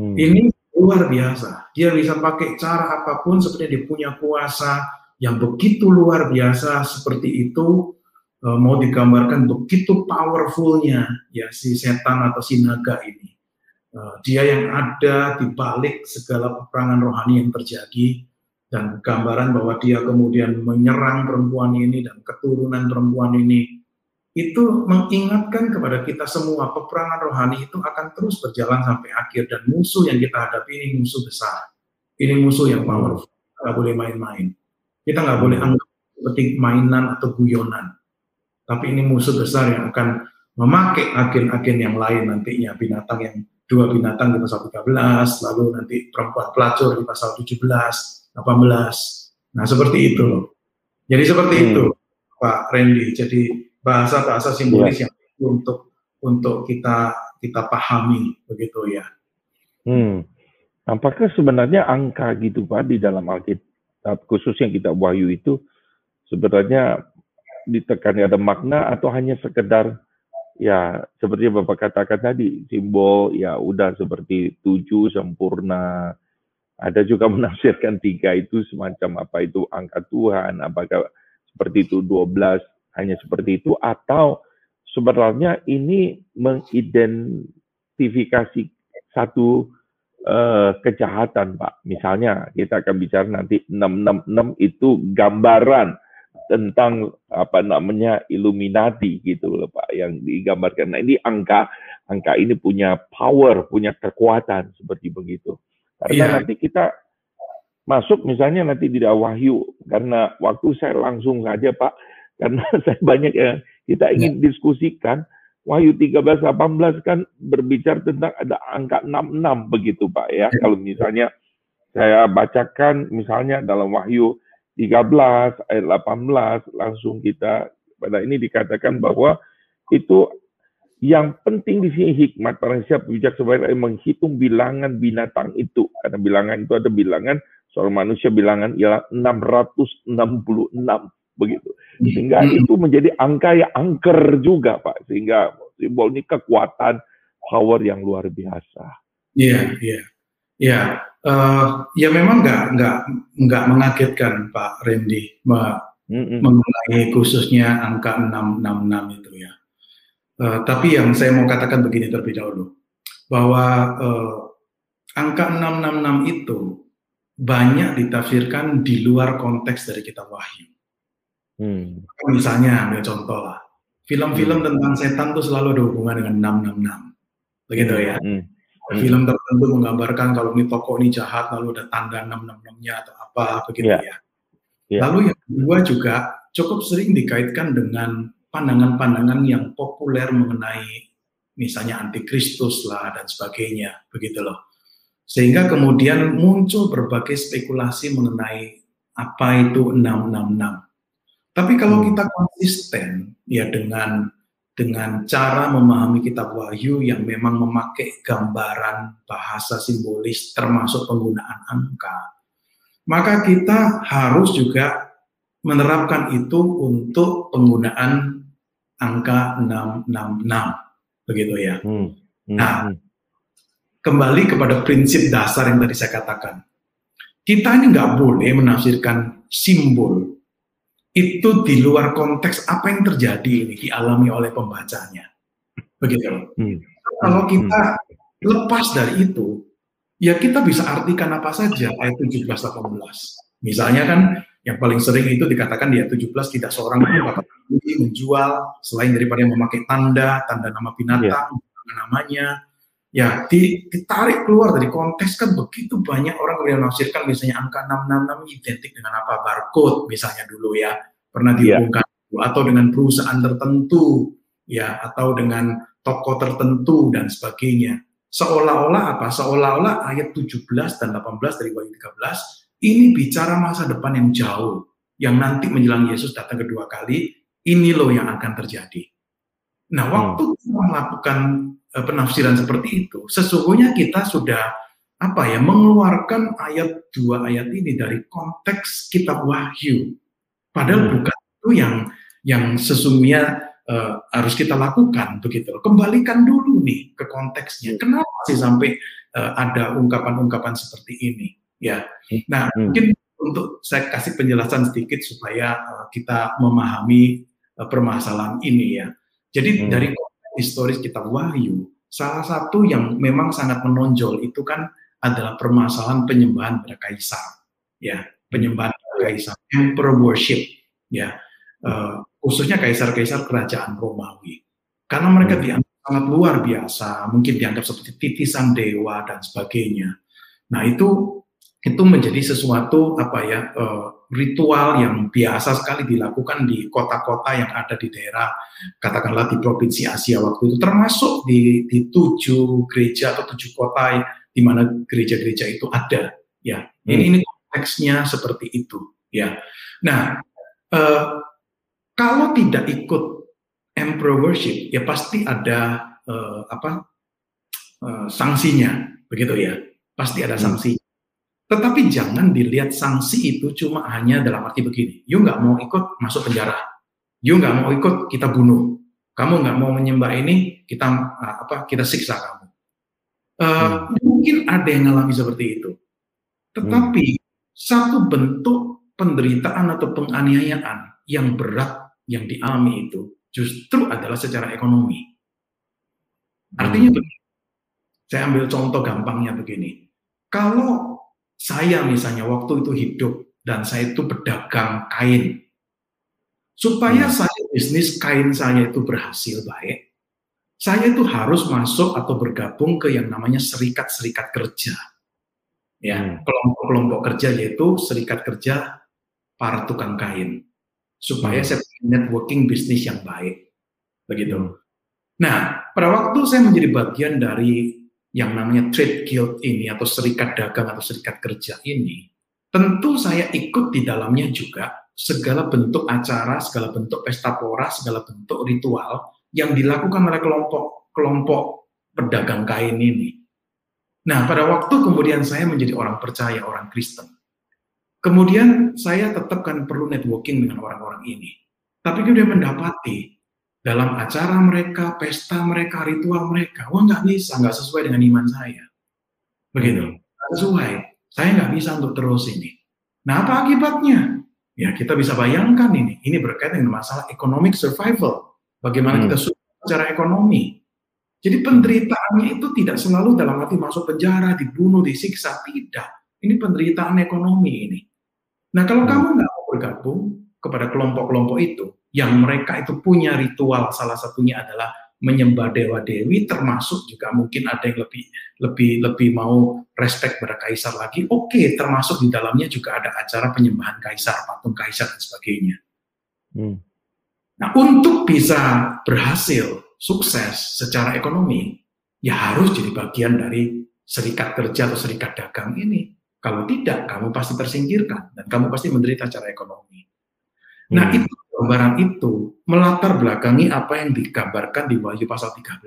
Hmm. Ini luar biasa. Dia bisa pakai cara apa pun seperti dia punya kuasa yang begitu luar biasa seperti itu uh, mau digambarkan begitu powerfulnya ya si setan atau si naga ini. Uh, dia yang ada di balik segala peperangan rohani yang terjadi dan gambaran bahwa dia kemudian menyerang perempuan ini dan keturunan perempuan ini itu mengingatkan kepada kita semua peperangan rohani itu akan terus berjalan sampai akhir dan musuh yang kita hadapi ini musuh besar. Ini musuh yang powerful. Nggak boleh main-main. Kita nggak boleh anggap seperti mainan atau guyonan. Tapi ini musuh besar yang akan memakai agen-agen yang lain nantinya binatang yang dua binatang di pasal 13, lalu nanti perempuan pelacur di pasal 17, 18. Nah, seperti itu loh. Jadi seperti hmm. itu, Pak Randy. Jadi bahasa-bahasa simbolis yeah. yang untuk untuk kita kita pahami begitu ya. Hmm. Apakah sebenarnya angka gitu Pak di dalam Alkitab khususnya kita Wahyu itu sebenarnya ditekan ada makna atau hanya sekedar ya seperti Bapak katakan tadi simbol ya udah seperti tujuh sempurna ada juga menafsirkan tiga itu semacam apa itu angka Tuhan apakah seperti itu 12 hanya seperti itu atau sebenarnya ini mengidentifikasi satu uh, kejahatan, Pak. Misalnya kita akan bicara nanti 666 itu gambaran tentang apa namanya Illuminati gitu loh Pak yang digambarkan. Nah ini angka angka ini punya power, punya kekuatan seperti begitu. Karena yeah. nanti kita masuk misalnya nanti di Wahyu karena waktu saya langsung saja Pak karena saya banyak yang kita ingin ya. diskusikan. Wahyu 13 18 kan berbicara tentang ada angka 66 begitu Pak ya. ya. Kalau misalnya saya bacakan misalnya dalam Wahyu 13 ayat 18 langsung kita pada ini dikatakan bahwa itu yang penting di sini hikmat para siap bijak sebagai menghitung bilangan binatang itu karena bilangan itu ada bilangan soal manusia bilangan ialah 666 begitu. Sehingga hmm. itu menjadi angka yang angker juga, Pak. Sehingga simbol ini kekuatan power yang luar biasa. Iya, iya. Ya, uh, ya memang nggak nggak nggak mengagetkan Pak Randy mm mengenai khususnya angka 666 itu. Uh, tapi yang saya mau katakan begini terlebih dahulu bahwa uh, angka 666 itu banyak ditafsirkan di luar konteks dari kitab Wahyu. Hmm. Misalnya ambil contoh lah, film-film hmm. tentang setan tuh selalu ada hubungan dengan 666, begitu ya. Hmm. Hmm. Film tertentu menggambarkan kalau ini toko ini jahat, lalu ada tanda 666-nya atau apa, begitu yeah. ya. Yeah. Lalu yang kedua juga cukup sering dikaitkan dengan pandangan-pandangan yang populer mengenai misalnya antikristus lah dan sebagainya, begitu loh. Sehingga kemudian muncul berbagai spekulasi mengenai apa itu 666. Tapi kalau hmm. kita konsisten ya dengan dengan cara memahami kitab Wahyu yang memang memakai gambaran bahasa simbolis termasuk penggunaan angka, maka kita harus juga menerapkan itu untuk penggunaan angka 666 begitu ya. Hmm. Hmm. Nah, hmm. kembali kepada prinsip dasar yang tadi saya katakan. Kita ini nggak boleh menafsirkan simbol itu di luar konteks apa yang terjadi ini dialami oleh pembacanya. Begitu. Hmm. Kalau hmm. kita lepas dari itu, ya kita bisa artikan apa saja ayat 17 18. Misalnya kan Yang paling sering itu dikatakan di ayat 17 tidak seorang pun dapat menjual selain daripada yang memakai tanda, tanda nama binatang, yeah. namanya. Ya, ditarik keluar dari konteks kan begitu banyak orang yang menafsirkan misalnya angka 666 identik dengan apa barcode misalnya dulu ya pernah iya. dihubungkan yeah. atau dengan perusahaan tertentu ya atau dengan toko tertentu dan sebagainya. Seolah-olah apa? Seolah-olah ayat 17 dan 18 dari Wahyu 13 ini bicara masa depan yang jauh yang nanti menjelang Yesus datang kedua kali, ini loh yang akan terjadi. Nah, hmm. waktu hmm. kita melakukan uh, penafsiran seperti itu, sesungguhnya kita sudah apa ya mengeluarkan ayat dua ayat ini dari konteks kitab Wahyu. Padahal hmm. bukan itu yang yang sesungguhnya uh, harus kita lakukan begitu Kembalikan dulu nih ke konteksnya. Hmm. Kenapa sih sampai uh, ada ungkapan-ungkapan seperti ini? Ya. Nah, hmm. mungkin untuk saya kasih penjelasan sedikit supaya uh, kita memahami uh, permasalahan ini ya. Jadi hmm. dari historis kita Wahyu, salah satu yang memang sangat menonjol itu kan adalah permasalahan penyembahan pada kaisar. Ya, penyembahan pada kaisar, emperor worship. Ya, uh, khususnya kaisar-kaisar kerajaan Romawi. Karena mereka hmm. dianggap sangat luar biasa, mungkin dianggap seperti titisan dewa dan sebagainya. Nah itu itu menjadi sesuatu apa ya uh, ritual yang biasa sekali dilakukan di kota-kota yang ada di daerah katakanlah di provinsi Asia waktu itu termasuk di, di tujuh gereja atau tujuh kota di mana gereja-gereja itu ada ya hmm. ini ini konteksnya seperti itu ya nah uh, kalau tidak ikut emperor worship, ya pasti ada uh, apa uh, sanksinya, begitu ya. Pasti ada hmm. sanksi. Tetapi jangan dilihat sanksi itu cuma hanya dalam arti begini. You nggak mau ikut masuk penjara. You nggak mau ikut kita bunuh. Kamu nggak mau menyembah ini kita uh, apa kita siksa kamu. Uh, hmm. Mungkin ada yang ngalami seperti itu. Tetapi hmm. satu bentuk penderitaan atau penganiayaan yang berat yang dialami itu justru adalah secara ekonomi. Artinya hmm. begini, saya ambil contoh gampangnya begini. Kalau saya misalnya waktu itu hidup dan saya itu pedagang kain, supaya hmm. saya bisnis kain saya itu berhasil baik, saya itu harus masuk atau bergabung ke yang namanya serikat-serikat kerja. Ya, hmm. kelompok-kelompok kerja yaitu serikat kerja para tukang kain supaya hmm. saya punya networking bisnis yang baik. Begitu. Hmm. Nah, pada waktu saya menjadi bagian dari yang namanya trade guild ini atau serikat dagang atau serikat kerja ini, tentu saya ikut di dalamnya juga segala bentuk acara, segala bentuk pesta pora, segala bentuk ritual yang dilakukan oleh kelompok-kelompok pedagang kain ini. Nah, pada waktu kemudian saya menjadi orang percaya, orang Kristen, Kemudian saya tetap kan perlu networking dengan orang-orang ini. Tapi kemudian mendapati dalam acara mereka, pesta mereka, ritual mereka, wah nggak bisa, nggak sesuai dengan iman saya. Begitu, nggak sesuai. Saya nggak bisa untuk terus ini. Nah apa akibatnya? Ya kita bisa bayangkan ini. Ini berkaitan dengan masalah economic survival. Bagaimana hmm. kita secara ekonomi. Jadi penderitaannya itu tidak selalu dalam arti masuk penjara, dibunuh, disiksa. Tidak. Ini penderitaan ekonomi ini. Nah, kalau hmm. kamu nggak mau bergabung kepada kelompok-kelompok itu, yang mereka itu punya ritual, salah satunya adalah menyembah dewa dewi, termasuk juga mungkin ada yang lebih lebih lebih mau respect pada kaisar lagi. Oke, okay, termasuk di dalamnya juga ada acara penyembahan kaisar, patung kaisar dan sebagainya. Hmm. Nah, untuk bisa berhasil sukses secara ekonomi, ya harus jadi bagian dari serikat kerja atau serikat dagang ini. Kalau tidak, kamu pasti tersingkirkan dan kamu pasti menderita secara ekonomi. Nah, hmm. itu gambaran itu melatar belakangi apa yang digambarkan di Wahyu pasal 13.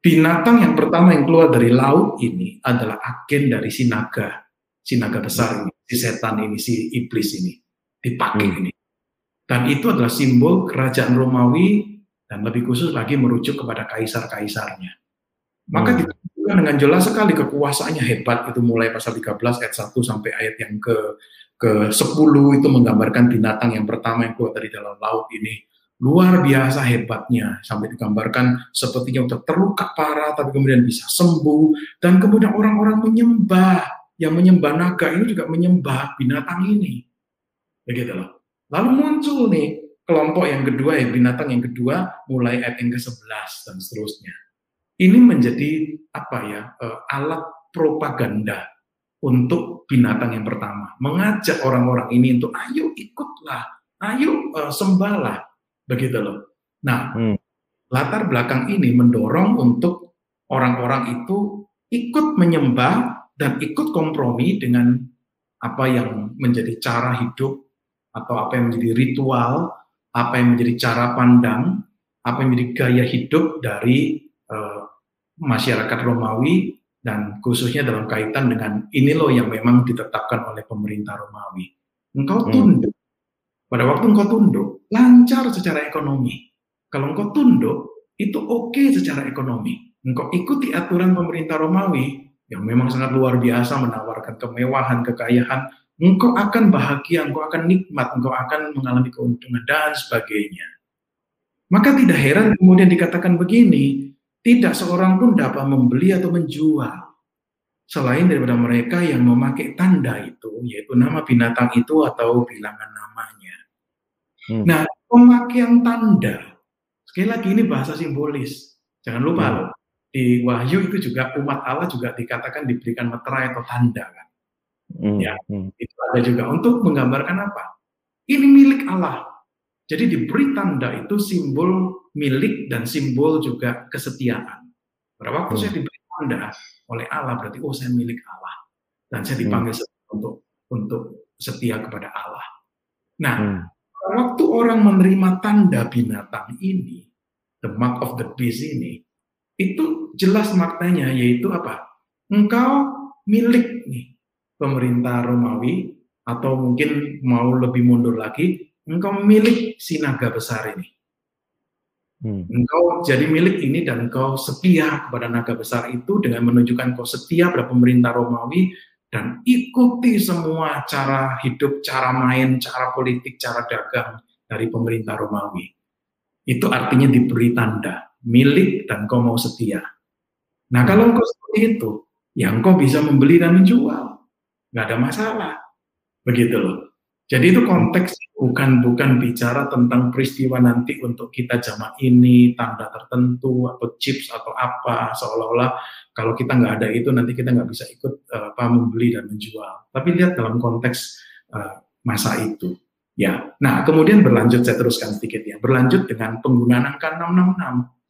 Binatang yang pertama yang keluar dari laut ini adalah agen dari si naga, si naga besar ini, si setan ini, si iblis ini, dipakai hmm. ini. Dan itu adalah simbol kerajaan Romawi dan lebih khusus lagi merujuk kepada kaisar-kaisarnya. Maka hmm dengan jelas sekali kekuasaannya hebat itu mulai pasal 13 ayat 1 sampai ayat yang ke ke 10 itu menggambarkan binatang yang pertama yang keluar dari dalam laut ini luar biasa hebatnya sampai digambarkan sepertinya udah terluka parah tapi kemudian bisa sembuh dan kemudian orang-orang menyembah yang menyembah naga ini juga menyembah binatang ini begitu loh. Lalu muncul nih kelompok yang kedua, ya binatang yang kedua, mulai ayat yang ke-11 dan seterusnya. Ini menjadi apa ya uh, alat propaganda untuk binatang yang pertama, mengajak orang-orang ini untuk ayo ikutlah, ayo uh, sembahlah, begitu loh. Nah, hmm. latar belakang ini mendorong untuk orang-orang itu ikut menyembah dan ikut kompromi dengan apa yang menjadi cara hidup atau apa yang menjadi ritual, apa yang menjadi cara pandang, apa yang menjadi gaya hidup dari uh, masyarakat Romawi dan khususnya dalam kaitan dengan ini loh yang memang ditetapkan oleh pemerintah Romawi. Engkau hmm. tunduk. Pada waktu engkau tunduk, lancar secara ekonomi. Kalau engkau tunduk, itu oke okay secara ekonomi. Engkau ikuti aturan pemerintah Romawi yang memang sangat luar biasa menawarkan kemewahan, kekayaan, engkau akan bahagia, engkau akan nikmat, engkau akan mengalami keuntungan dan sebagainya. Maka tidak heran kemudian dikatakan begini, tidak seorang pun dapat membeli atau menjual selain daripada mereka yang memakai tanda itu, yaitu nama binatang itu atau bilangan namanya. Hmm. Nah, pemakaian tanda, sekali lagi ini bahasa simbolis. Jangan lupa hmm. loh, di Wahyu itu juga umat Allah juga dikatakan diberikan meterai atau tanda kan. Hmm. Ya, hmm. itu ada juga untuk menggambarkan apa? Ini milik Allah. Jadi diberi tanda itu simbol milik dan simbol juga kesetiaan. Pada waktu hmm. saya diberi tanda oleh Allah berarti oh saya milik Allah dan saya dipanggil hmm. untuk untuk setia kepada Allah. Nah, hmm. waktu orang menerima tanda binatang ini, the mark of the beast ini, itu jelas maknanya yaitu apa? Engkau milik nih pemerintah Romawi atau mungkin mau lebih mundur lagi, engkau milik si naga besar ini. Hmm. Engkau jadi milik ini dan engkau setia kepada naga besar itu dengan menunjukkan kau setia pada pemerintah Romawi dan ikuti semua cara hidup, cara main, cara politik, cara dagang dari pemerintah Romawi. Itu artinya diberi tanda milik dan kau mau setia. Nah kalau engkau seperti itu, ya engkau bisa membeli dan menjual, nggak ada masalah, begitu loh. Jadi itu konteks bukan bukan bicara tentang peristiwa nanti untuk kita zaman ini tanda tertentu atau chips atau apa seolah-olah kalau kita nggak ada itu nanti kita nggak bisa ikut uh, apa membeli dan menjual. Tapi lihat dalam konteks uh, masa itu. Ya, nah kemudian berlanjut saya teruskan sedikit ya. Berlanjut dengan penggunaan angka 666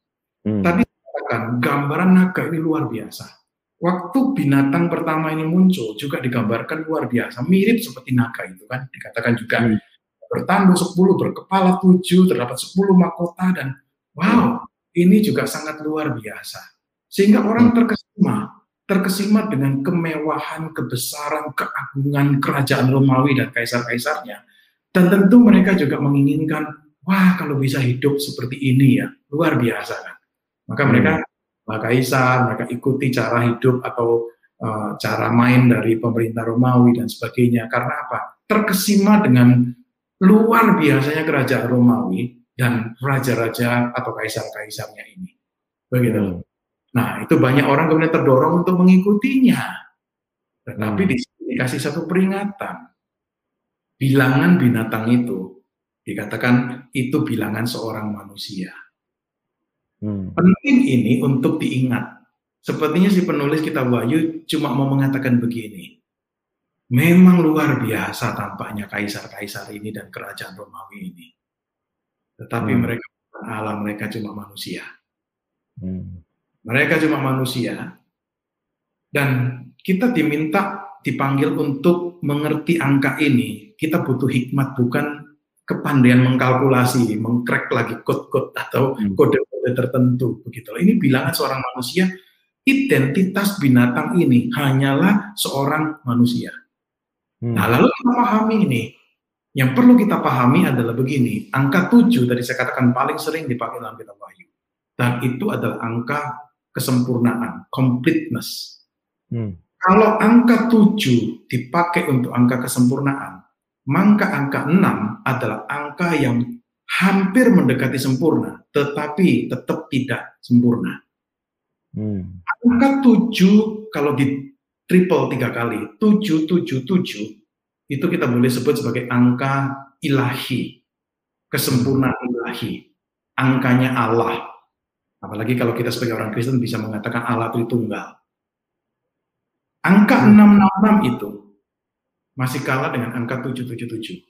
Hmm. Tadi katakan gambaran naga ini luar biasa. Waktu binatang pertama ini muncul juga digambarkan luar biasa, mirip seperti naga itu kan. Dikatakan juga hmm. bertanduk 10, berkepala 7, terdapat 10 mahkota dan wow, ini juga sangat luar biasa. Sehingga orang hmm. terkesima, terkesima dengan kemewahan, kebesaran, keagungan kerajaan Romawi dan kaisar-kaisarnya. Dan tentu mereka juga menginginkan, wah kalau bisa hidup seperti ini ya, luar biasa kan. Maka mereka hmm. kaisar, mereka ikuti cara hidup atau uh, cara main dari pemerintah Romawi dan sebagainya. Karena apa? Terkesima dengan luar biasanya kerajaan Romawi dan raja-raja atau kaisar-kaisarnya ini. Begitu. Hmm. Nah, itu banyak orang kemudian terdorong untuk mengikutinya. Tetapi hmm. di sini dikasih satu peringatan. Bilangan binatang itu dikatakan itu bilangan seorang manusia. Hmm. Penting ini untuk diingat. Sepertinya si penulis kitab Wahyu cuma mau mengatakan begini. Memang luar biasa tampaknya kaisar-kaisar ini dan kerajaan Romawi ini. Tetapi hmm. mereka alam mereka cuma manusia. Hmm. Mereka cuma manusia. Dan kita diminta dipanggil untuk mengerti angka ini. Kita butuh hikmat bukan kepandaian mengkalkulasi, mengcrack lagi kode-kode atau hmm. kode-kode tertentu begitu. Ini bilangan seorang manusia, identitas binatang ini hanyalah seorang manusia. Hmm. Nah, lalu kita pahami ini. Yang perlu kita pahami adalah begini, angka 7 tadi saya katakan paling sering dipakai dalam kitab Wahyu. Dan itu adalah angka kesempurnaan, completeness. Hmm. Kalau angka 7 dipakai untuk angka kesempurnaan, maka angka 6 adalah angka yang hampir mendekati sempurna, tetapi tetap tidak sempurna. Hmm. Angka 7 kalau di triple tiga kali, 7, 7, 7, itu kita boleh sebut sebagai angka ilahi, kesempurnaan ilahi, angkanya Allah. Apalagi kalau kita sebagai orang Kristen bisa mengatakan Allah Tritunggal. Angka 666 itu masih kalah dengan angka 777.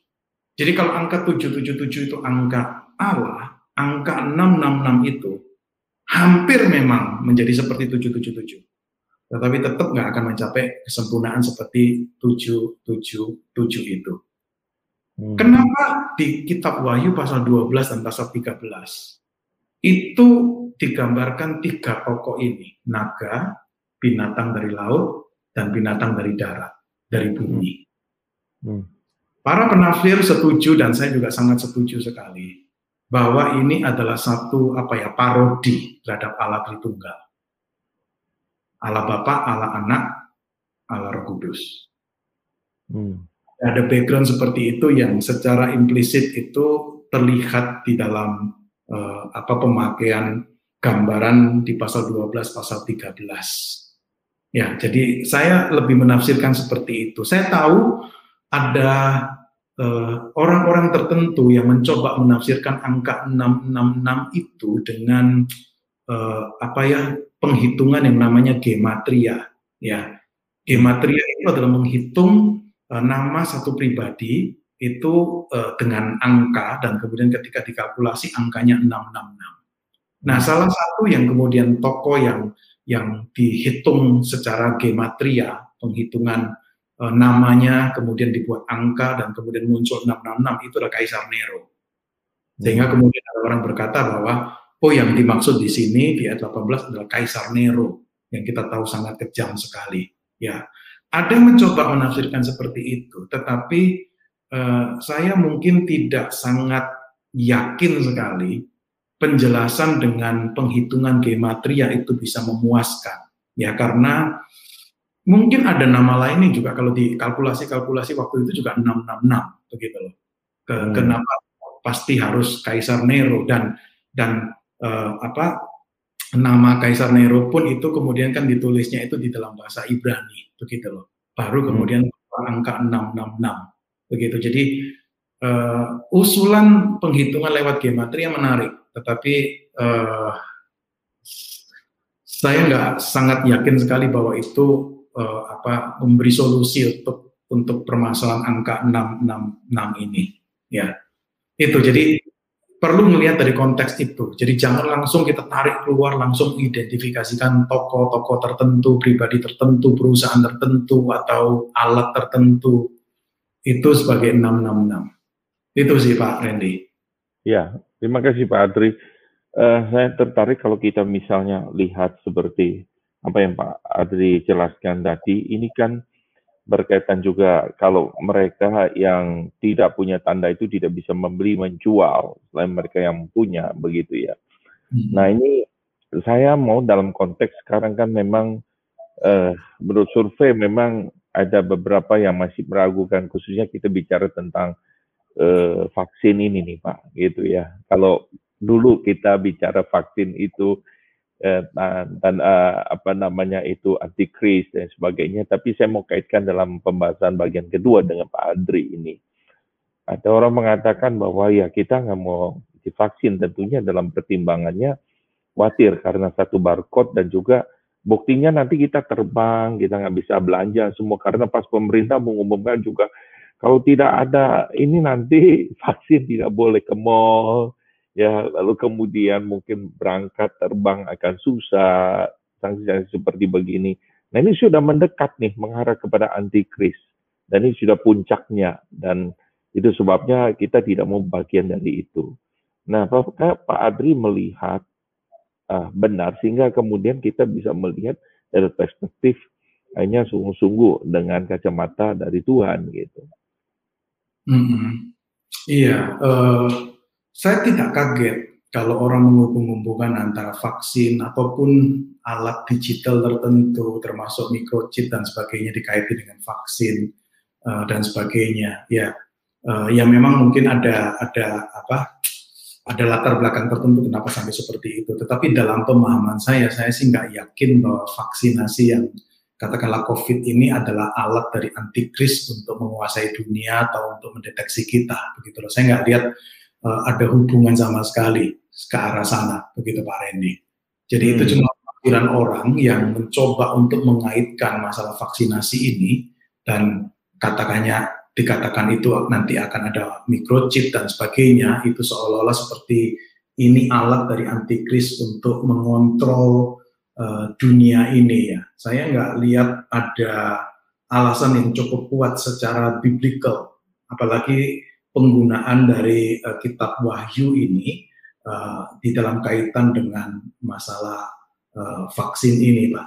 Jadi kalau angka 777 itu angka Allah, angka 666 itu hampir memang menjadi seperti 777. Tetapi tetap nggak akan mencapai kesempurnaan seperti 777 itu. Hmm. Kenapa di kitab Wahyu pasal 12 dan pasal 13 itu digambarkan tiga pokok ini, naga, binatang dari laut, dan binatang dari darat, dari bumi. Hmm. Para penafsir setuju dan saya juga sangat setuju sekali bahwa ini adalah satu apa ya parodi terhadap Allah Tritunggal. Allah Bapa, Allah Anak, Allah Roh Kudus. Hmm. Ada background seperti itu yang secara implisit itu terlihat di dalam uh, apa pemakaian gambaran di pasal 12 pasal 13. Ya, jadi saya lebih menafsirkan seperti itu. Saya tahu ada Eh, orang-orang uh, tertentu yang mencoba menafsirkan angka 666 itu dengan uh, apa ya penghitungan yang namanya gematria ya. Gematria itu adalah menghitung uh, nama satu pribadi itu uh, dengan angka dan kemudian ketika dikalkulasi angkanya 666 nah salah satu yang kemudian toko yang yang dihitung secara gematria penghitungan e, namanya, kemudian dibuat angka, dan kemudian muncul 666, itu adalah Kaisar Nero. Sehingga hmm. kemudian ada orang berkata bahwa, oh yang dimaksud di sini, di ayat 18 adalah Kaisar Nero, yang kita tahu sangat kejam sekali. Ya, Ada yang mencoba menafsirkan seperti itu, tetapi uh, saya mungkin tidak sangat yakin sekali penjelasan dengan penghitungan gematria itu bisa memuaskan. Ya, karena Mungkin ada nama lainnya juga kalau di kalkulasi-kalkulasi waktu itu juga 666 begitu loh. Ke, hmm. Kenapa pasti harus Kaisar Nero dan dan uh, apa nama Kaisar Nero pun itu kemudian kan ditulisnya itu di dalam bahasa Ibrani begitu loh. Baru hmm. kemudian hmm. angka 666 begitu. Jadi uh, usulan penghitungan lewat gematria menarik, tetapi uh, saya nggak sangat yakin sekali bahwa itu uh, apa memberi solusi untuk untuk permasalahan angka 666 ini. Ya itu. Jadi perlu melihat dari konteks itu. Jadi jangan langsung kita tarik keluar langsung identifikasikan toko-toko tertentu pribadi tertentu perusahaan tertentu atau alat tertentu. Itu sebagai 666 itu sih Pak Randy. Ya terima kasih Pak Adri. Uh, saya tertarik kalau kita misalnya lihat seperti apa yang Pak Adri jelaskan tadi, ini kan berkaitan juga kalau mereka yang tidak punya tanda itu tidak bisa membeli menjual selain mereka yang punya begitu ya. Hmm. Nah ini saya mau dalam konteks sekarang kan memang eh, menurut survei memang ada beberapa yang masih meragukan khususnya kita bicara tentang eh, vaksin ini nih Pak gitu ya. Kalau dulu kita bicara vaksin itu eh, dan, uh, apa namanya itu antikris dan sebagainya. Tapi saya mau kaitkan dalam pembahasan bagian kedua dengan Pak Adri ini. Ada orang mengatakan bahwa ya kita nggak mau divaksin tentunya dalam pertimbangannya khawatir karena satu barcode dan juga buktinya nanti kita terbang, kita nggak bisa belanja semua karena pas pemerintah mengumumkan juga kalau tidak ada ini nanti vaksin tidak boleh ke mall, ya lalu kemudian mungkin berangkat terbang akan susah sanksi-sanksi seperti begini. Nah ini sudah mendekat nih mengarah kepada antikris dan ini sudah puncaknya dan itu sebabnya kita tidak mau bagian dari itu. Nah Pak Adri melihat uh, benar sehingga kemudian kita bisa melihat dari perspektif hanya sungguh-sungguh dengan kacamata dari Tuhan gitu. Mm -hmm. Iya, uh, saya tidak kaget kalau orang menghubung-hubungkan antara vaksin ataupun alat digital tertentu, termasuk microchip dan sebagainya dikaitkan dengan vaksin uh, dan sebagainya. Ya, uh, ya memang mungkin ada ada apa? Ada latar belakang tertentu kenapa sampai seperti itu. Tetapi dalam pemahaman saya, saya sih nggak yakin bahwa vaksinasi yang katakanlah COVID ini adalah alat dari antikris untuk menguasai dunia atau untuk mendeteksi kita, begitu loh. Saya nggak lihat uh, ada hubungan sama sekali ke arah sana, begitu Pak Randy. Jadi hmm. itu cuma pikiran orang yang mencoba untuk mengaitkan masalah vaksinasi ini dan katakannya dikatakan itu nanti akan ada microchip dan sebagainya itu seolah-olah seperti ini alat dari antikris untuk mengontrol uh, dunia ini ya. Saya nggak lihat ada alasan yang cukup kuat secara biblical, apalagi penggunaan dari uh, kitab Wahyu ini uh, di dalam kaitan dengan masalah uh, vaksin ini, Pak.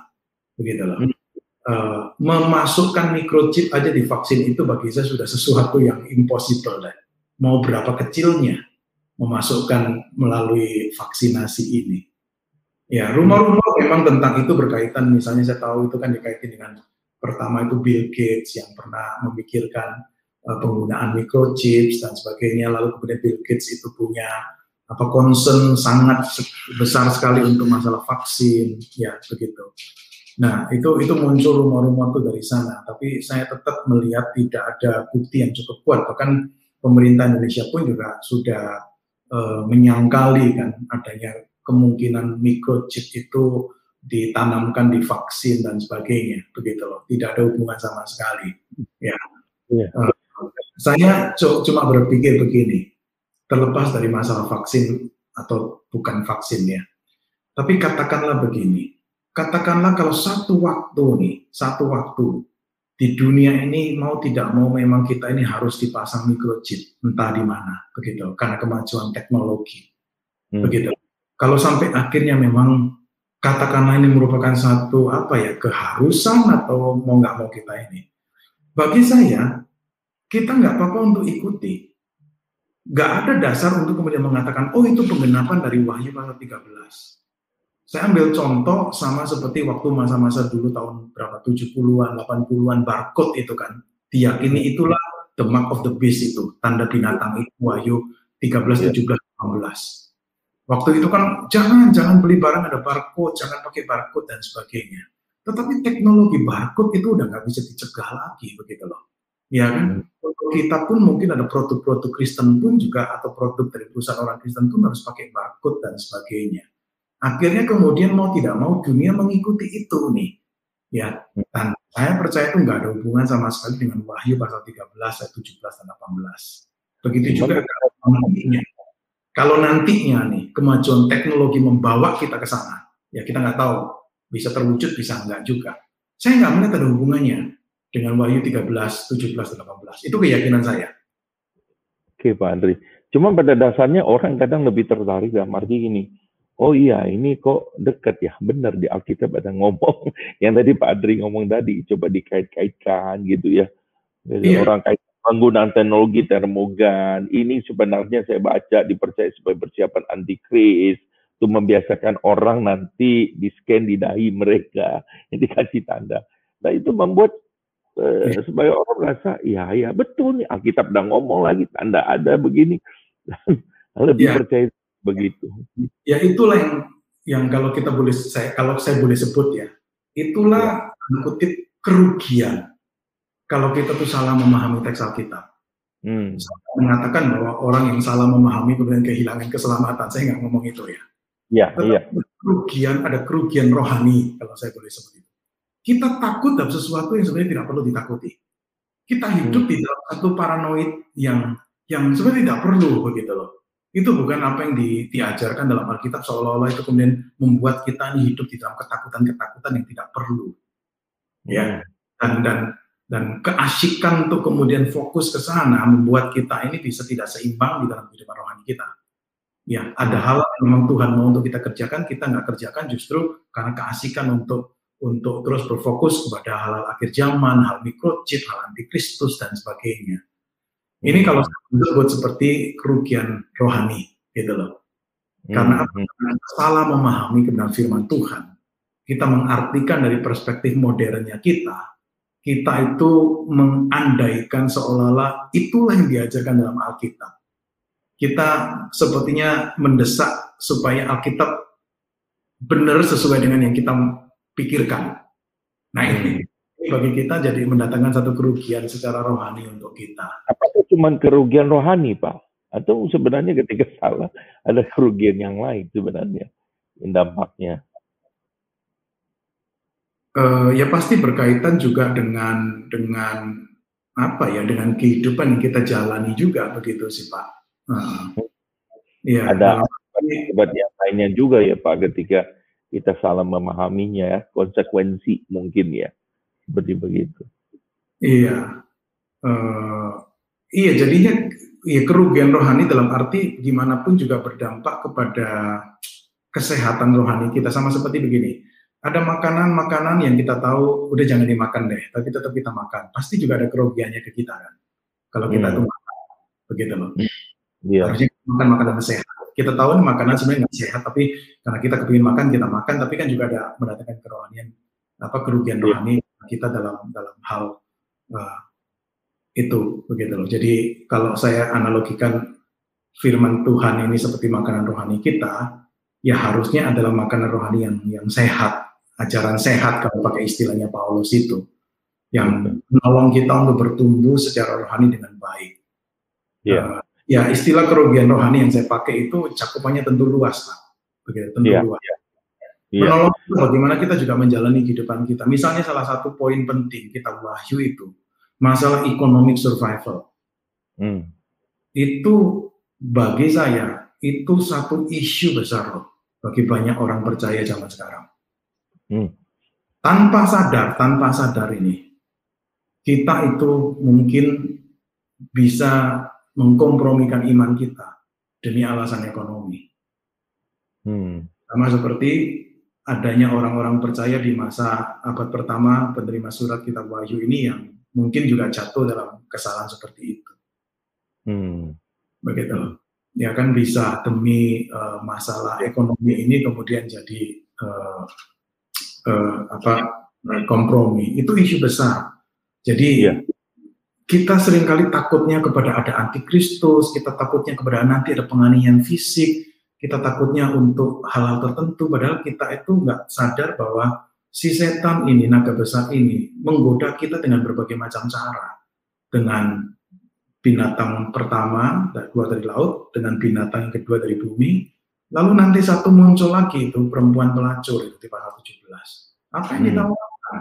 Begitu loh. Uh, memasukkan microchip aja di vaksin itu bagi saya sudah sesuatu yang impossible deh. Mau berapa kecilnya memasukkan melalui vaksinasi ini. Ya, rumor-rumor memang tentang itu berkaitan, misalnya saya tahu itu kan dikaitin dengan pertama itu Bill Gates yang pernah memikirkan uh, penggunaan microchips dan sebagainya, lalu kemudian Bill Gates itu punya apa concern sangat besar sekali untuk masalah vaksin, ya begitu. Nah, itu itu muncul rumor-rumor itu dari sana, tapi saya tetap melihat tidak ada bukti yang cukup kuat. Bahkan pemerintah Indonesia pun juga sudah uh, menyangkali kan adanya kemungkinan microchip itu ditanamkan di vaksin dan sebagainya begitu loh tidak ada hubungan sama sekali ya yeah. Iya. uh, saya cuma berpikir begini terlepas dari masalah vaksin atau bukan vaksin ya tapi katakanlah begini katakanlah kalau satu waktu nih satu waktu di dunia ini mau tidak mau memang kita ini harus dipasang microchip entah di mana begitu karena kemajuan teknologi. Hmm. begitu. Kalau sampai akhirnya memang katakanlah ini merupakan satu apa ya keharusan atau mau nggak mau kita ini. Bagi saya kita nggak apa-apa untuk ikuti nggak ada dasar untuk kemudian mengatakan oh itu penggenapan dari Wahyu pasal 13 saya ambil contoh sama seperti waktu masa-masa dulu tahun berapa 70-an, 80-an barcode itu kan. Diyakini itulah the mark of the beast itu, tanda binatang itu Wahyu 13, 17, 18. Waktu itu kan jangan jangan beli barang ada barcode, jangan pakai barcode dan sebagainya. Tetapi teknologi barcode itu udah nggak bisa dicegah lagi begitu loh. Ya kan? Hmm. Untuk kita pun mungkin ada produk-produk Kristen pun juga atau produk dari perusahaan orang Kristen pun harus pakai barcode dan sebagainya. Akhirnya kemudian mau tidak mau dunia mengikuti itu nih. Ya, dan saya percaya itu nggak ada hubungan sama sekali dengan Wahyu pasal 13, ayat 17 dan 18. Begitu juga kalau nantinya, kalau nantinya nih kemajuan teknologi membawa kita ke sana, ya kita nggak tahu bisa terwujud bisa nggak juga. Saya nggak melihat ada hubungannya dengan Wahyu 13, 17, dan 18. Itu keyakinan saya. Oke Pak Andri. Cuma pada dasarnya orang kadang lebih tertarik dalam arti ini oh iya ini kok dekat ya, benar di Alkitab ada ngomong yang tadi Pak Adri ngomong tadi, coba dikait-kaitkan gitu ya. Jadi yeah. orang kait penggunaan teknologi termogan, ini sebenarnya saya baca dipercaya sebagai persiapan antikris, untuk membiasakan orang nanti di scan di dahi mereka, yang dikasih tanda. Nah itu membuat uh, yeah. sebagai orang merasa, iya ya betul nih Alkitab udah ngomong lagi, tanda ada begini. lebih yeah. percaya begitu. Ya itulah yang yang kalau kita boleh saya kalau saya boleh sebut ya, itulah ya. kutip kerugian kalau kita tuh salah memahami teks Alkitab. Hmm. Saya mengatakan bahwa orang yang salah memahami kemudian kehilangan keselamatan, saya nggak ngomong itu ya. Iya, iya. Kerugian ada kerugian rohani kalau saya boleh sebut itu. Kita takut dalam sesuatu yang sebenarnya tidak perlu ditakuti. Kita hidup hmm. di dalam satu paranoid yang yang sebenarnya tidak perlu begitu loh itu bukan apa yang di, diajarkan dalam Alkitab seolah-olah itu kemudian membuat kita ini hidup di dalam ketakutan-ketakutan yang tidak perlu. Ya. Dan dan dan keasikan untuk kemudian fokus ke sana membuat kita ini bisa tidak seimbang di dalam kehidupan rohani kita. Ya, ada hal yang memang Tuhan mau untuk kita kerjakan, kita nggak kerjakan justru karena keasikan untuk untuk terus berfokus kepada hal-hal akhir zaman, hal mikrochip, hal antikristus dan sebagainya. Ini kalau disebut seperti kerugian rohani, gitu loh. Karena hmm. salah memahami kebenaran firman Tuhan, kita mengartikan dari perspektif modernnya kita, kita itu mengandaikan seolah-olah itulah yang diajarkan dalam Alkitab. Kita sepertinya mendesak supaya Alkitab benar sesuai dengan yang kita pikirkan. Nah ini, ini bagi kita jadi mendatangkan satu kerugian secara rohani untuk kita. Apakah cuma kerugian rohani, Pak? Atau sebenarnya ketika salah ada kerugian yang lain sebenarnya dampaknya? Uh, ya pasti berkaitan juga dengan dengan apa ya dengan kehidupan yang kita jalani juga begitu sih Pak. Uh, ya, ada akibat yang lainnya juga ya Pak ketika kita salah memahaminya ya konsekuensi mungkin ya seperti begitu. Iya, uh, iya jadinya ya kerugian rohani dalam arti gimana pun juga berdampak kepada kesehatan rohani kita sama seperti begini. Ada makanan-makanan yang kita tahu udah jangan dimakan deh, tapi tetap kita makan. Pasti juga ada kerugiannya ke kita kan. Kalau kita hmm. tuh makan, begitu loh. Yeah. Harusnya makan makanan sehat. Kita tahu nih makanan sebenarnya nggak sehat, tapi karena kita kepingin makan kita makan, tapi kan juga ada mendatangkan kerohanian apa kerugian yeah. rohani kita dalam dalam hal uh, itu begitu loh. Jadi kalau saya analogikan firman Tuhan ini seperti makanan rohani kita, ya harusnya adalah makanan rohani yang yang sehat, ajaran sehat kalau pakai istilahnya Paulus itu, yang menolong kita untuk bertumbuh secara rohani dengan baik. Yeah. Uh, ya istilah kerugian rohani yang saya pakai itu cakupannya tentu luas, Pak. Begitu, tentu yeah. luas. Yeah. Yeah. Menolong bagaimana kita juga menjalani kehidupan kita. Misalnya salah satu poin penting kita wahyu itu masalah economic survival. Hmm. Itu bagi saya itu satu isu besar loh bagi banyak orang percaya zaman sekarang. Hmm. Tanpa sadar, tanpa sadar ini, kita itu mungkin bisa mengkompromikan iman kita demi alasan ekonomi. Hmm. Sama seperti adanya orang-orang percaya di masa abad pertama penerima surat kitab Wahyu ini yang mungkin juga jatuh dalam kesalahan seperti itu. Hmm. Begitu. Ya kan bisa demi uh, masalah ekonomi ini kemudian jadi uh, uh, apa kompromi. Itu isu besar. Jadi ya. Kita sering kali takutnya kepada ada antikristus, kita takutnya kepada nanti ada penganiayaan fisik, kita takutnya untuk hal-hal tertentu, padahal kita itu nggak sadar bahwa si setan ini, naga besar ini, menggoda kita dengan berbagai macam cara. Dengan binatang pertama, keluar dari laut, dengan binatang yang kedua dari bumi, lalu nanti satu muncul lagi itu perempuan pelacur itu di pasal 17. Apa yang kita hmm. lakukan?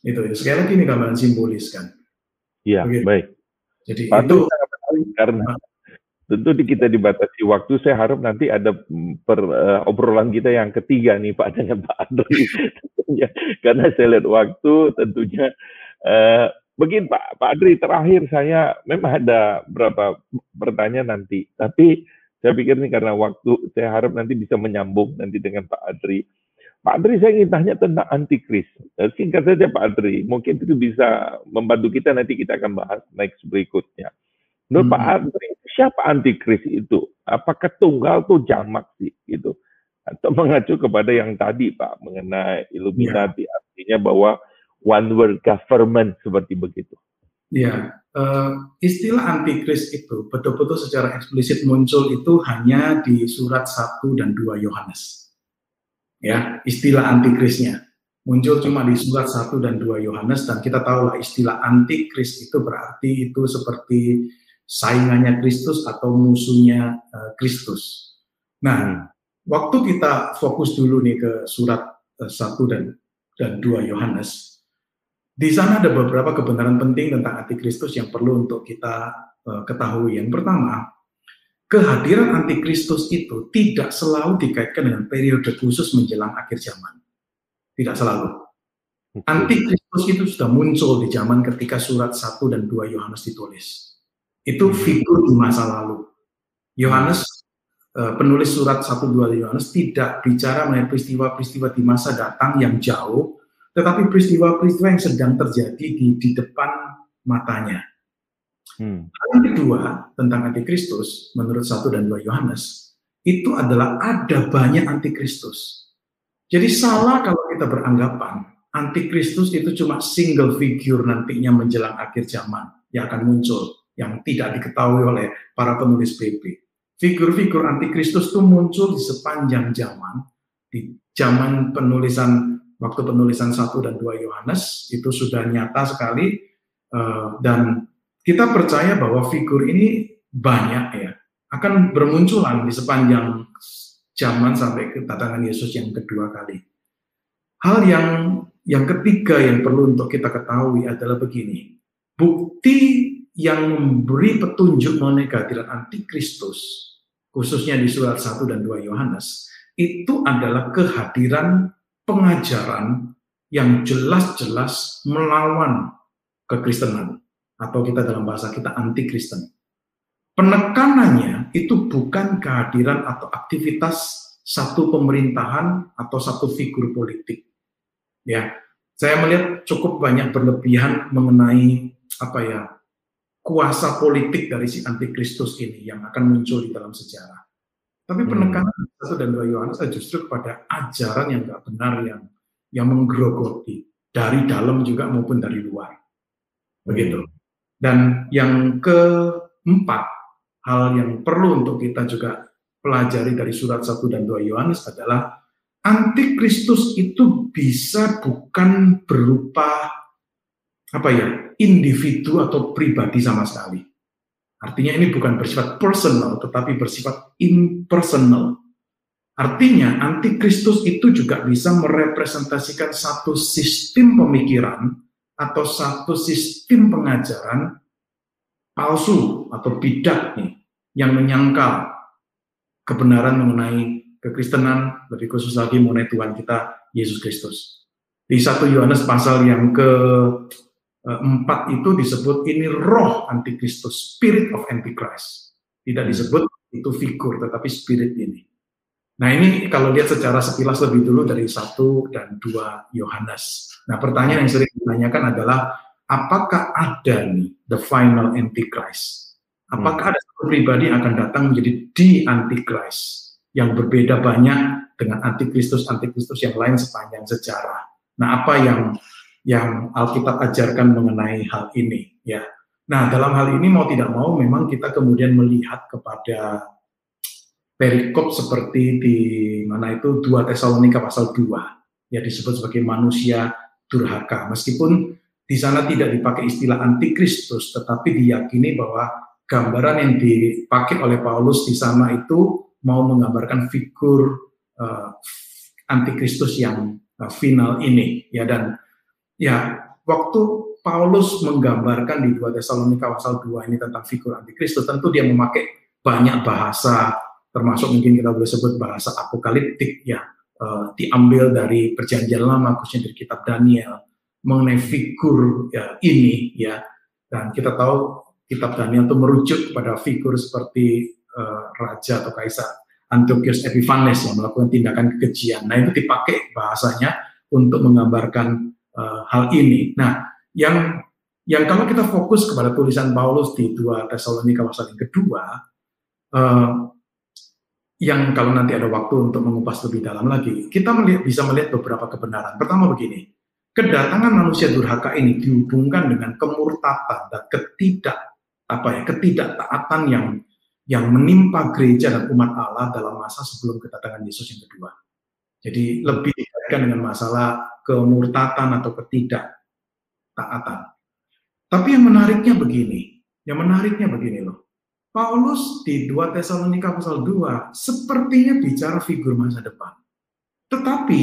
Itu, itu sekali lagi ini gambaran simbolis kan. Iya, baik. Jadi Patu, itu karena tentu kita dibatasi waktu. Saya harap nanti ada mm, per, uh, obrolan kita yang ketiga nih Pak dengan Pak Andri. tentunya karena saya lihat waktu tentunya uh, begini Pak Pak Andri terakhir saya memang ada berapa pertanyaan nanti tapi saya pikir ini karena waktu saya harap nanti bisa menyambung nanti dengan Pak Adri. Pak Adri saya ingin tanya tentang antikris. Eh, singkat saja Pak Adri, mungkin itu bisa membantu kita nanti kita akan bahas next berikutnya. Menurut hmm. Pak Adri, siapa antikris itu? Apakah tunggal tuh jamak sih gitu? Atau mengacu kepada yang tadi Pak mengenai Illuminati ya. artinya bahwa one world government seperti begitu. Ya, uh, istilah antikris itu betul-betul secara eksplisit muncul itu hanya di surat 1 dan 2 Yohanes. Ya, istilah antikrisnya muncul cuma di surat 1 dan 2 Yohanes dan kita tahu lah istilah antikris itu berarti itu seperti saingannya Kristus atau musuhnya uh, Kristus. Nah, waktu kita fokus dulu nih ke surat uh, eh, 1 dan dan 2 Yohanes, di sana ada beberapa kebenaran penting tentang antikristus yang perlu untuk kita uh, ketahui. Yang pertama, kehadiran antikristus itu tidak selalu dikaitkan dengan periode khusus menjelang akhir zaman. Tidak selalu. Antikristus itu sudah muncul di zaman ketika surat 1 dan 2 Yohanes ditulis itu figur di masa lalu. Yohanes eh, penulis surat 1-2 Yohanes tidak bicara mengenai peristiwa-peristiwa di masa datang yang jauh, tetapi peristiwa-peristiwa yang sedang terjadi di, di depan matanya. Hmm. Yang kedua tentang antikristus menurut 1 dan 2 Yohanes itu adalah ada banyak antikristus. Jadi salah kalau kita beranggapan antikristus itu cuma single figure nantinya menjelang akhir zaman yang akan muncul yang tidak diketahui oleh para penulis PP. Figur-figur antikristus itu muncul di sepanjang zaman, di zaman penulisan waktu penulisan 1 dan 2 Yohanes itu sudah nyata sekali uh, dan kita percaya bahwa figur ini banyak ya akan bermunculan di sepanjang zaman sampai kedatangan Yesus yang kedua kali. Hal yang yang ketiga yang perlu untuk kita ketahui adalah begini. Bukti yang memberi petunjuk mengenai kehadiran antikristus, khususnya di surat 1 dan 2 Yohanes, itu adalah kehadiran pengajaran yang jelas-jelas melawan kekristenan atau kita dalam bahasa kita anti Kristen. Penekanannya itu bukan kehadiran atau aktivitas satu pemerintahan atau satu figur politik. Ya, saya melihat cukup banyak berlebihan mengenai apa ya kuasa politik dari si antikristus ini yang akan muncul di dalam sejarah. Tapi hmm. penekanan hmm. satu dan dua Yohanes justru kepada ajaran yang tidak benar yang yang menggerogoti dari dalam juga maupun dari luar. Begitu. Hmm. Dan yang keempat, hal yang perlu untuk kita juga pelajari dari surat 1 dan 2 Yohanes adalah antikristus itu bisa bukan berupa apa ya, individu atau pribadi sama sekali. Artinya ini bukan bersifat personal, tetapi bersifat impersonal. Artinya antikristus itu juga bisa merepresentasikan satu sistem pemikiran atau satu sistem pengajaran palsu atau bidak nih yang menyangkal kebenaran mengenai kekristenan, lebih khusus lagi mengenai Tuhan kita Yesus Kristus. Di satu Yohanes pasal yang ke Eh, empat itu disebut ini roh antikristus, spirit of antichrist. Tidak hmm. disebut itu figur, tetapi spirit ini. Nah ini kalau lihat secara sekilas lebih dulu dari satu dan dua Yohanes. Nah pertanyaan yang sering ditanyakan adalah apakah ada nih the final antichrist? Apakah hmm. ada satu pribadi yang akan datang menjadi di antichrist yang berbeda banyak dengan antikristus antikristus yang lain sepanjang sejarah? Nah apa yang yang Alkitab ajarkan mengenai hal ini ya. Nah, dalam hal ini mau tidak mau memang kita kemudian melihat kepada perikop seperti di mana itu 2 Tesalonika pasal 2 ya disebut sebagai manusia durhaka. Meskipun di sana tidak dipakai istilah antikristus tetapi diyakini bahwa gambaran yang dipakai oleh Paulus di sana itu mau menggambarkan figur uh, antikristus yang uh, final ini ya dan Ya, waktu Paulus menggambarkan di 2 Tesalonika pasal 2 ini tentang figur antikristus, tentu dia memakai banyak bahasa, termasuk mungkin kita boleh sebut bahasa apokaliptik ya, uh, diambil dari perjanjian lama, khususnya dari kitab Daniel, mengenai figur ya, ini ya, dan kita tahu kitab Daniel itu merujuk kepada figur seperti uh, raja atau kaisar Antiochus Epiphanes yang melakukan tindakan kekejian. Nah itu dipakai bahasanya untuk menggambarkan uh, hal ini. Nah, yang yang kalau kita fokus kepada tulisan Paulus di dua Tesalonika pasal yang kedua, uh, yang kalau nanti ada waktu untuk mengupas lebih dalam lagi, kita melihat, bisa melihat beberapa kebenaran. Pertama begini, kedatangan manusia durhaka ini dihubungkan dengan kemurtatan dan ketidak apa ya ketidaktaatan yang yang menimpa gereja dan umat Allah dalam masa sebelum kedatangan Yesus yang kedua. Jadi lebih dikaitkan dengan masalah kemurtatan atau ketidaktaatan. Tapi yang menariknya begini, yang menariknya begini loh. Paulus di 2 Tesalonika pasal 2 sepertinya bicara figur masa depan. Tetapi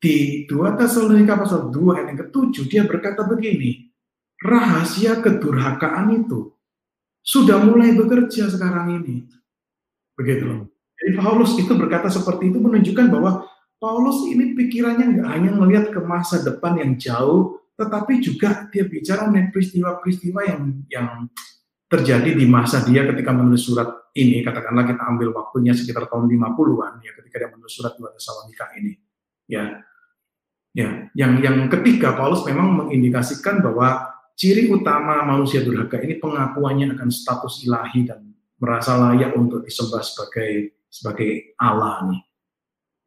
di 2 Tesalonika pasal 2 ayat yang ketujuh dia berkata begini, rahasia kedurhakaan itu sudah mulai bekerja sekarang ini. Begitu Jadi Paulus itu berkata seperti itu menunjukkan bahwa Paulus ini pikirannya nggak hanya melihat ke masa depan yang jauh, tetapi juga dia bicara mengenai peristiwa-peristiwa yang yang terjadi di masa dia ketika menulis surat ini, katakanlah kita ambil waktunya sekitar tahun 50-an ya ketika dia menulis surat 2 Tesalonika ini. Ya. Ya, yang yang ketiga Paulus memang mengindikasikan bahwa ciri utama manusia durhaka ini pengakuannya akan status ilahi dan merasa layak untuk disembah sebagai sebagai Allah nih.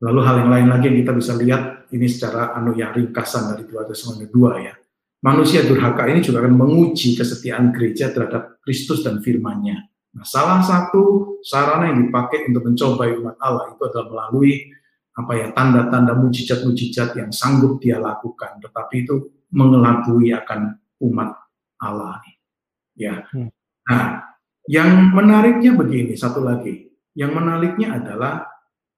Lalu hal yang lain lagi yang kita bisa lihat ini secara anu ya ringkasan dari 2 Tesalonika 2 ya. Manusia durhaka ini juga akan menguji kesetiaan gereja terhadap Kristus dan firman-Nya. Nah, salah satu sarana yang dipakai untuk mencobai umat Allah itu adalah melalui apa ya tanda-tanda mujizat-mujizat yang sanggup dia lakukan, tetapi itu mengelabui akan umat Allah. Ya. Hmm. Nah, yang menariknya begini, satu lagi. Yang menariknya adalah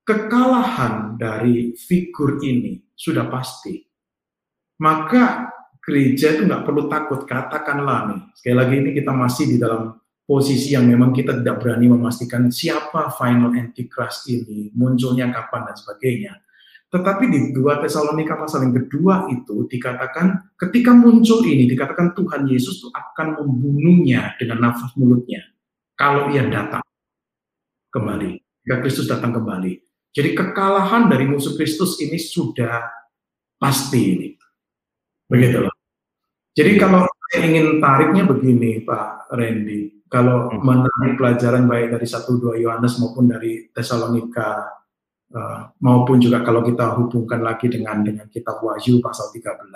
kekalahan dari figur ini sudah pasti. Maka gereja itu nggak perlu takut, katakanlah nih. Sekali lagi ini kita masih di dalam posisi yang memang kita tidak berani memastikan siapa final antichrist ini, munculnya kapan dan sebagainya. Tetapi di dua Tesalonika pasal yang kedua itu dikatakan ketika muncul ini dikatakan Tuhan Yesus itu akan membunuhnya dengan nafas mulutnya kalau ia datang kembali. Jika Kristus datang kembali. Jadi kekalahan dari musuh Kristus ini sudah pasti ini. Begitu loh. Jadi kalau saya ingin tariknya begini Pak Randy, kalau hmm. menarik pelajaran baik dari 1-2 Yohanes maupun dari Tesalonika uh, maupun juga kalau kita hubungkan lagi dengan dengan kitab Wahyu pasal 13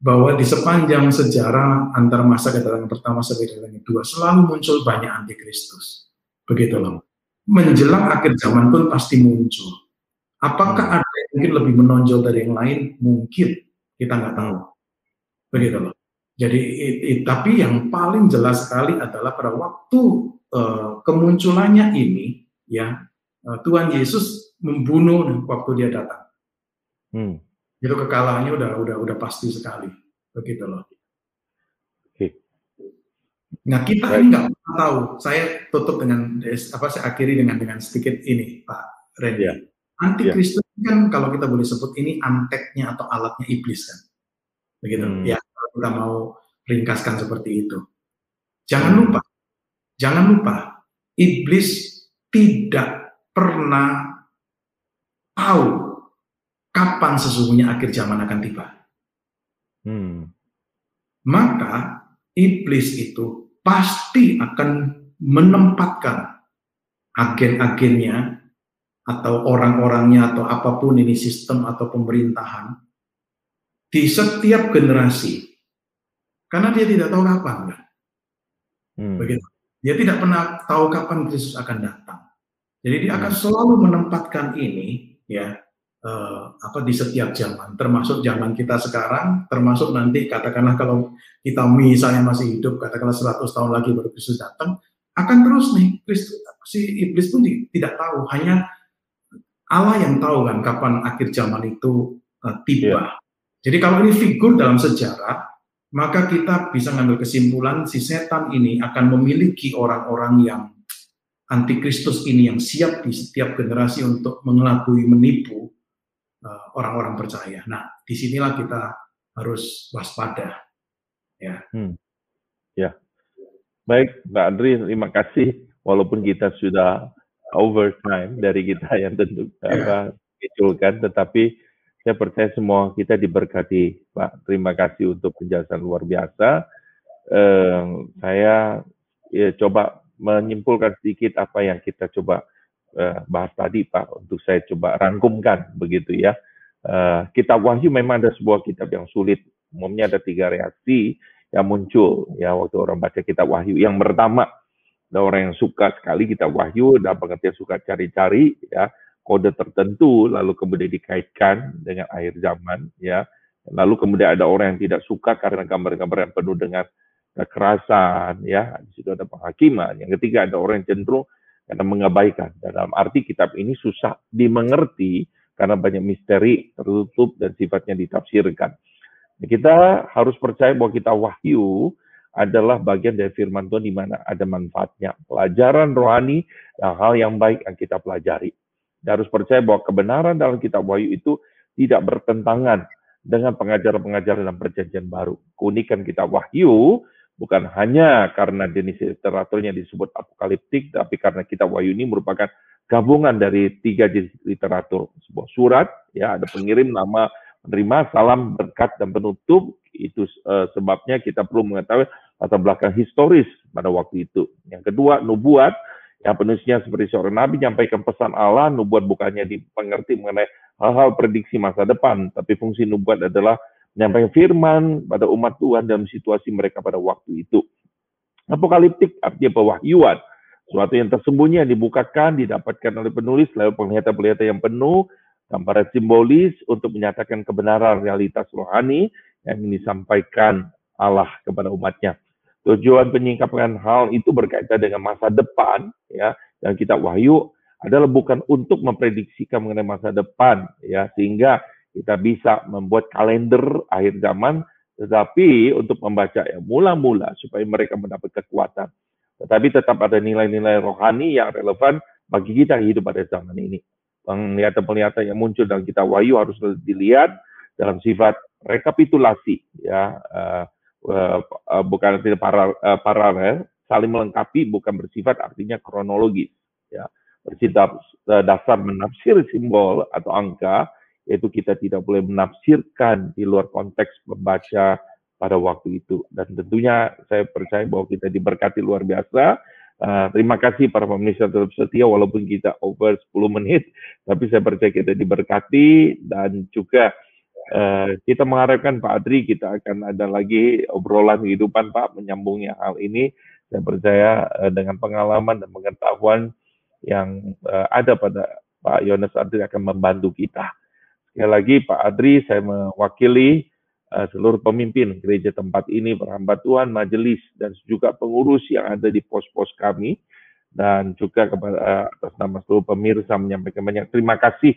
bahwa di sepanjang sejarah antar masa kedatangan pertama sampai kedatangan kedua selalu muncul banyak antikristus. Begitu loh. Menjelang akhir zaman pun pasti muncul. Apakah hmm. ada yang mungkin lebih menonjol dari yang lain? Mungkin kita nggak tahu. Begitu loh. Jadi, it, it, tapi yang paling jelas sekali adalah pada waktu uh, kemunculannya ini, ya uh, Tuhan Yesus membunuh waktu dia datang. Hmm. Itu kekalahannya udah udah udah pasti sekali, begitu loh. Oke. Nah kita Baik. ini nggak tahu. Saya tutup dengan apa? Saya akhiri dengan dengan sedikit ini, Pak Randy. Ya. Antikristus ya. kan kalau kita boleh sebut ini anteknya atau alatnya iblis kan, begitu. Hmm. Ya kita mau ringkaskan seperti itu. Jangan hmm. lupa, jangan lupa, iblis tidak pernah tahu kapan sesungguhnya akhir zaman akan tiba. Hmm. Maka iblis itu pasti akan menempatkan agen-agennya atau orang-orangnya atau apa pun ini sistem atau pemerintahan di setiap generasi karena dia tidak tahu kapan, kan? Hmm. Begitu. Dia tidak pernah tahu kapan Kristus akan datang. Jadi dia akan hmm. selalu menempatkan ini, ya, uh, apa di setiap zaman, termasuk zaman kita sekarang, termasuk nanti katakanlah kalau kita misalnya masih hidup, katakanlah 100 tahun lagi baru Kristus datang, akan terus nih Kristus si iblis pun tidak tahu, hanya Allah yang tahu kan kapan akhir zaman itu uh, tiba. Yeah. Jadi kalau ini figur dalam sejarah, maka kita bisa mengambil kesimpulan si setan ini akan memiliki orang-orang yang antikristus ini yang siap di setiap generasi untuk mengelabui menipu uh, orang-orang uh, percaya. Nah, di sinilah kita harus waspada. Ya. Hmm. Ya. Baik, Mbak Andri, terima kasih. Walaupun kita sudah overtime dari kita yang tentu ya. apa, tetapi saya percaya semua kita diberkati, Pak. Terima kasih untuk penjelasan luar biasa. Eh, saya ya, coba menyimpulkan sedikit apa yang kita coba eh, bahas tadi, Pak. Untuk saya coba rangkumkan begitu ya. Eh, kitab Wahyu memang ada sebuah kitab yang sulit. Umumnya ada tiga reaksi yang muncul ya waktu orang baca kitab Wahyu. Yang pertama, ada orang yang suka sekali kitab Wahyu, ada pengertian suka cari-cari ya kode tertentu lalu kemudian dikaitkan dengan akhir zaman ya. Lalu kemudian ada orang yang tidak suka karena gambar-gambar yang penuh dengan kekerasan ya. Di situ ada penghakiman. Yang ketiga ada orang yang cenderung karena mengabaikan. Dalam arti kitab ini susah dimengerti karena banyak misteri tertutup dan sifatnya ditafsirkan. Kita harus percaya bahwa kita wahyu adalah bagian dari firman Tuhan di mana ada manfaatnya. Pelajaran rohani dan hal yang baik yang kita pelajari. dan harus percaya bahwa kebenaran dalam kitab Wahyu itu tidak bertentangan dengan pengajaran-pengajaran dalam perjanjian baru. Keunikan kitab Wahyu bukan hanya karena jenis literaturnya disebut apokaliptik, tapi karena kitab Wahyu ini merupakan gabungan dari tiga jenis literatur. Sebuah surat, ya ada pengirim nama menerima salam berkat dan penutup. Itu uh, sebabnya kita perlu mengetahui latar belakang historis pada waktu itu. Yang kedua, nubuat yang penulisnya seperti seorang nabi menyampaikan pesan Allah, nubuat bukannya dipengerti mengenai hal-hal prediksi masa depan, tapi fungsi nubuat adalah menyampaikan firman pada umat Tuhan dalam situasi mereka pada waktu itu. Apokaliptik artinya pewahyuan. Suatu yang tersembunyi yang dibukakan, didapatkan oleh penulis lewat penglihatan-penglihatan yang penuh, gambaran simbolis untuk menyatakan kebenaran realitas rohani yang disampaikan Allah kepada umatnya. Tujuan penyingkapan hal itu berkaitan dengan masa depan, ya, dan kita wahyu adalah bukan untuk memprediksikan mengenai masa depan, ya, sehingga kita bisa membuat kalender akhir zaman, tetapi untuk membaca yang mula-mula supaya mereka mendapat kekuatan. Tetapi tetap ada nilai-nilai rohani yang relevan bagi kita hidup pada zaman ini. Penglihatan-penglihatan yang muncul dalam kita wahyu harus dilihat dalam sifat rekapitulasi, ya, uh, uh, bukan tidak uh, paralel, saling melengkapi bukan bersifat artinya kronologis ya. Bersifat uh, dasar menafsir simbol atau angka yaitu kita tidak boleh menafsirkan di luar konteks membaca pada waktu itu. Dan tentunya saya percaya bahwa kita diberkati luar biasa. Uh, terima kasih para pemirsa tetap setia walaupun kita over 10 menit tapi saya percaya kita diberkati dan juga Uh, kita mengharapkan Pak Adri kita akan ada lagi obrolan kehidupan Pak menyambungnya hal ini. Saya percaya uh, dengan pengalaman dan pengetahuan yang uh, ada pada Pak Yones Adri akan membantu kita. Sekali lagi Pak Adri, saya mewakili uh, seluruh pemimpin gereja tempat ini, perhamba Tuhan, majelis, dan juga pengurus yang ada di pos-pos kami. Dan juga kepada uh, atas nama seluruh pemirsa menyampaikan banyak terima kasih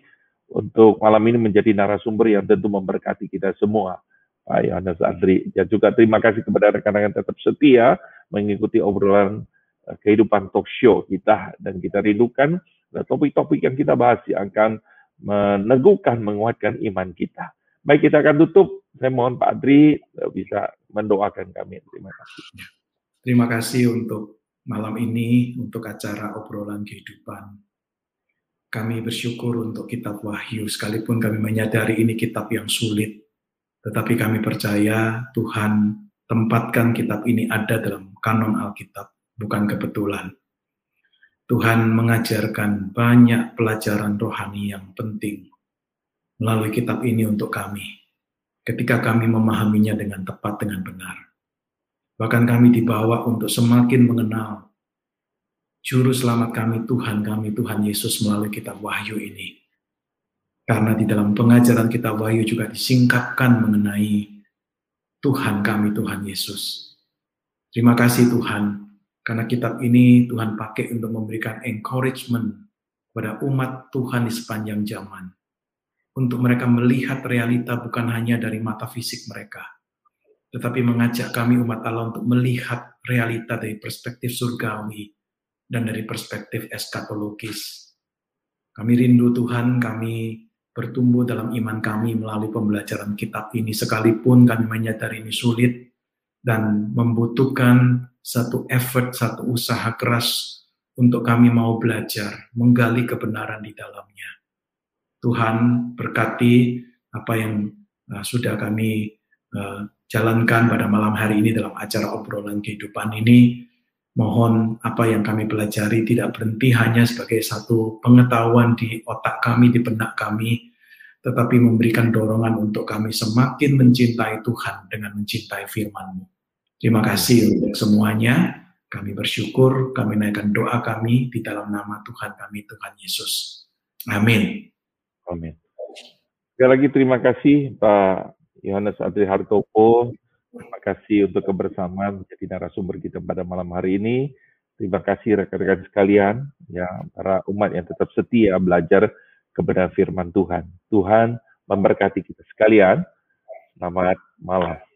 untuk malam ini menjadi narasumber yang tentu memberkati kita semua. Pak Yohanes Adri. Dan juga terima kasih kepada rekan-rekan tetap setia mengikuti obrolan uh, kehidupan talk show kita. Dan kita rindukan topik-topik yang kita bahas yang akan meneguhkan, menguatkan iman kita. Baik, kita akan tutup. Saya mohon Pak Adri uh, bisa mendoakan kami. Terima kasih. Terima kasih untuk malam ini, untuk acara obrolan kehidupan kami bersyukur untuk kitab Wahyu, sekalipun kami menyadari ini kitab yang sulit, tetapi kami percaya Tuhan tempatkan kitab ini ada dalam kanon Alkitab, bukan kebetulan. Tuhan mengajarkan banyak pelajaran rohani yang penting melalui kitab ini untuk kami, ketika kami memahaminya dengan tepat, dengan benar. Bahkan kami dibawa untuk semakin mengenal Juru selamat kami, Tuhan kami, Tuhan Yesus melalui kitab Wahyu ini. Karena di dalam pengajaran kitab Wahyu juga disingkapkan mengenai Tuhan kami, Tuhan Yesus. Terima kasih Tuhan, karena kitab ini Tuhan pakai untuk memberikan encouragement kepada umat Tuhan di sepanjang zaman. Untuk mereka melihat realita bukan hanya dari mata fisik mereka, tetapi mengajak kami umat Allah untuk melihat realita dari perspektif surgawi, dan dari perspektif eskatologis. Kami rindu Tuhan, kami bertumbuh dalam iman kami melalui pembelajaran kitab ini sekalipun kami menyadari ini sulit dan membutuhkan satu effort, satu usaha keras untuk kami mau belajar, menggali kebenaran di dalamnya. Tuhan berkati apa yang uh, sudah kami uh, jalankan pada malam hari ini dalam acara obrolan kehidupan ini Mohon apa yang kami pelajari tidak berhenti hanya sebagai satu pengetahuan di otak kami, di benak kami, tetapi memberikan dorongan untuk kami semakin mencintai Tuhan dengan mencintai firman-Mu. Terima kasih untuk semuanya. Kami bersyukur, kami naikkan doa kami di dalam nama Tuhan kami, Tuhan Yesus. Amin. Amin. Sekali lagi terima kasih Pak Yohanes Adri Hartopo, Terima kasih untuk kebersamaan menjadi narasumber kita pada malam hari ini. Terima kasih rekan-rekan sekalian, ya para umat yang tetap setia belajar kepada firman Tuhan. Tuhan memberkati kita sekalian. Selamat malam.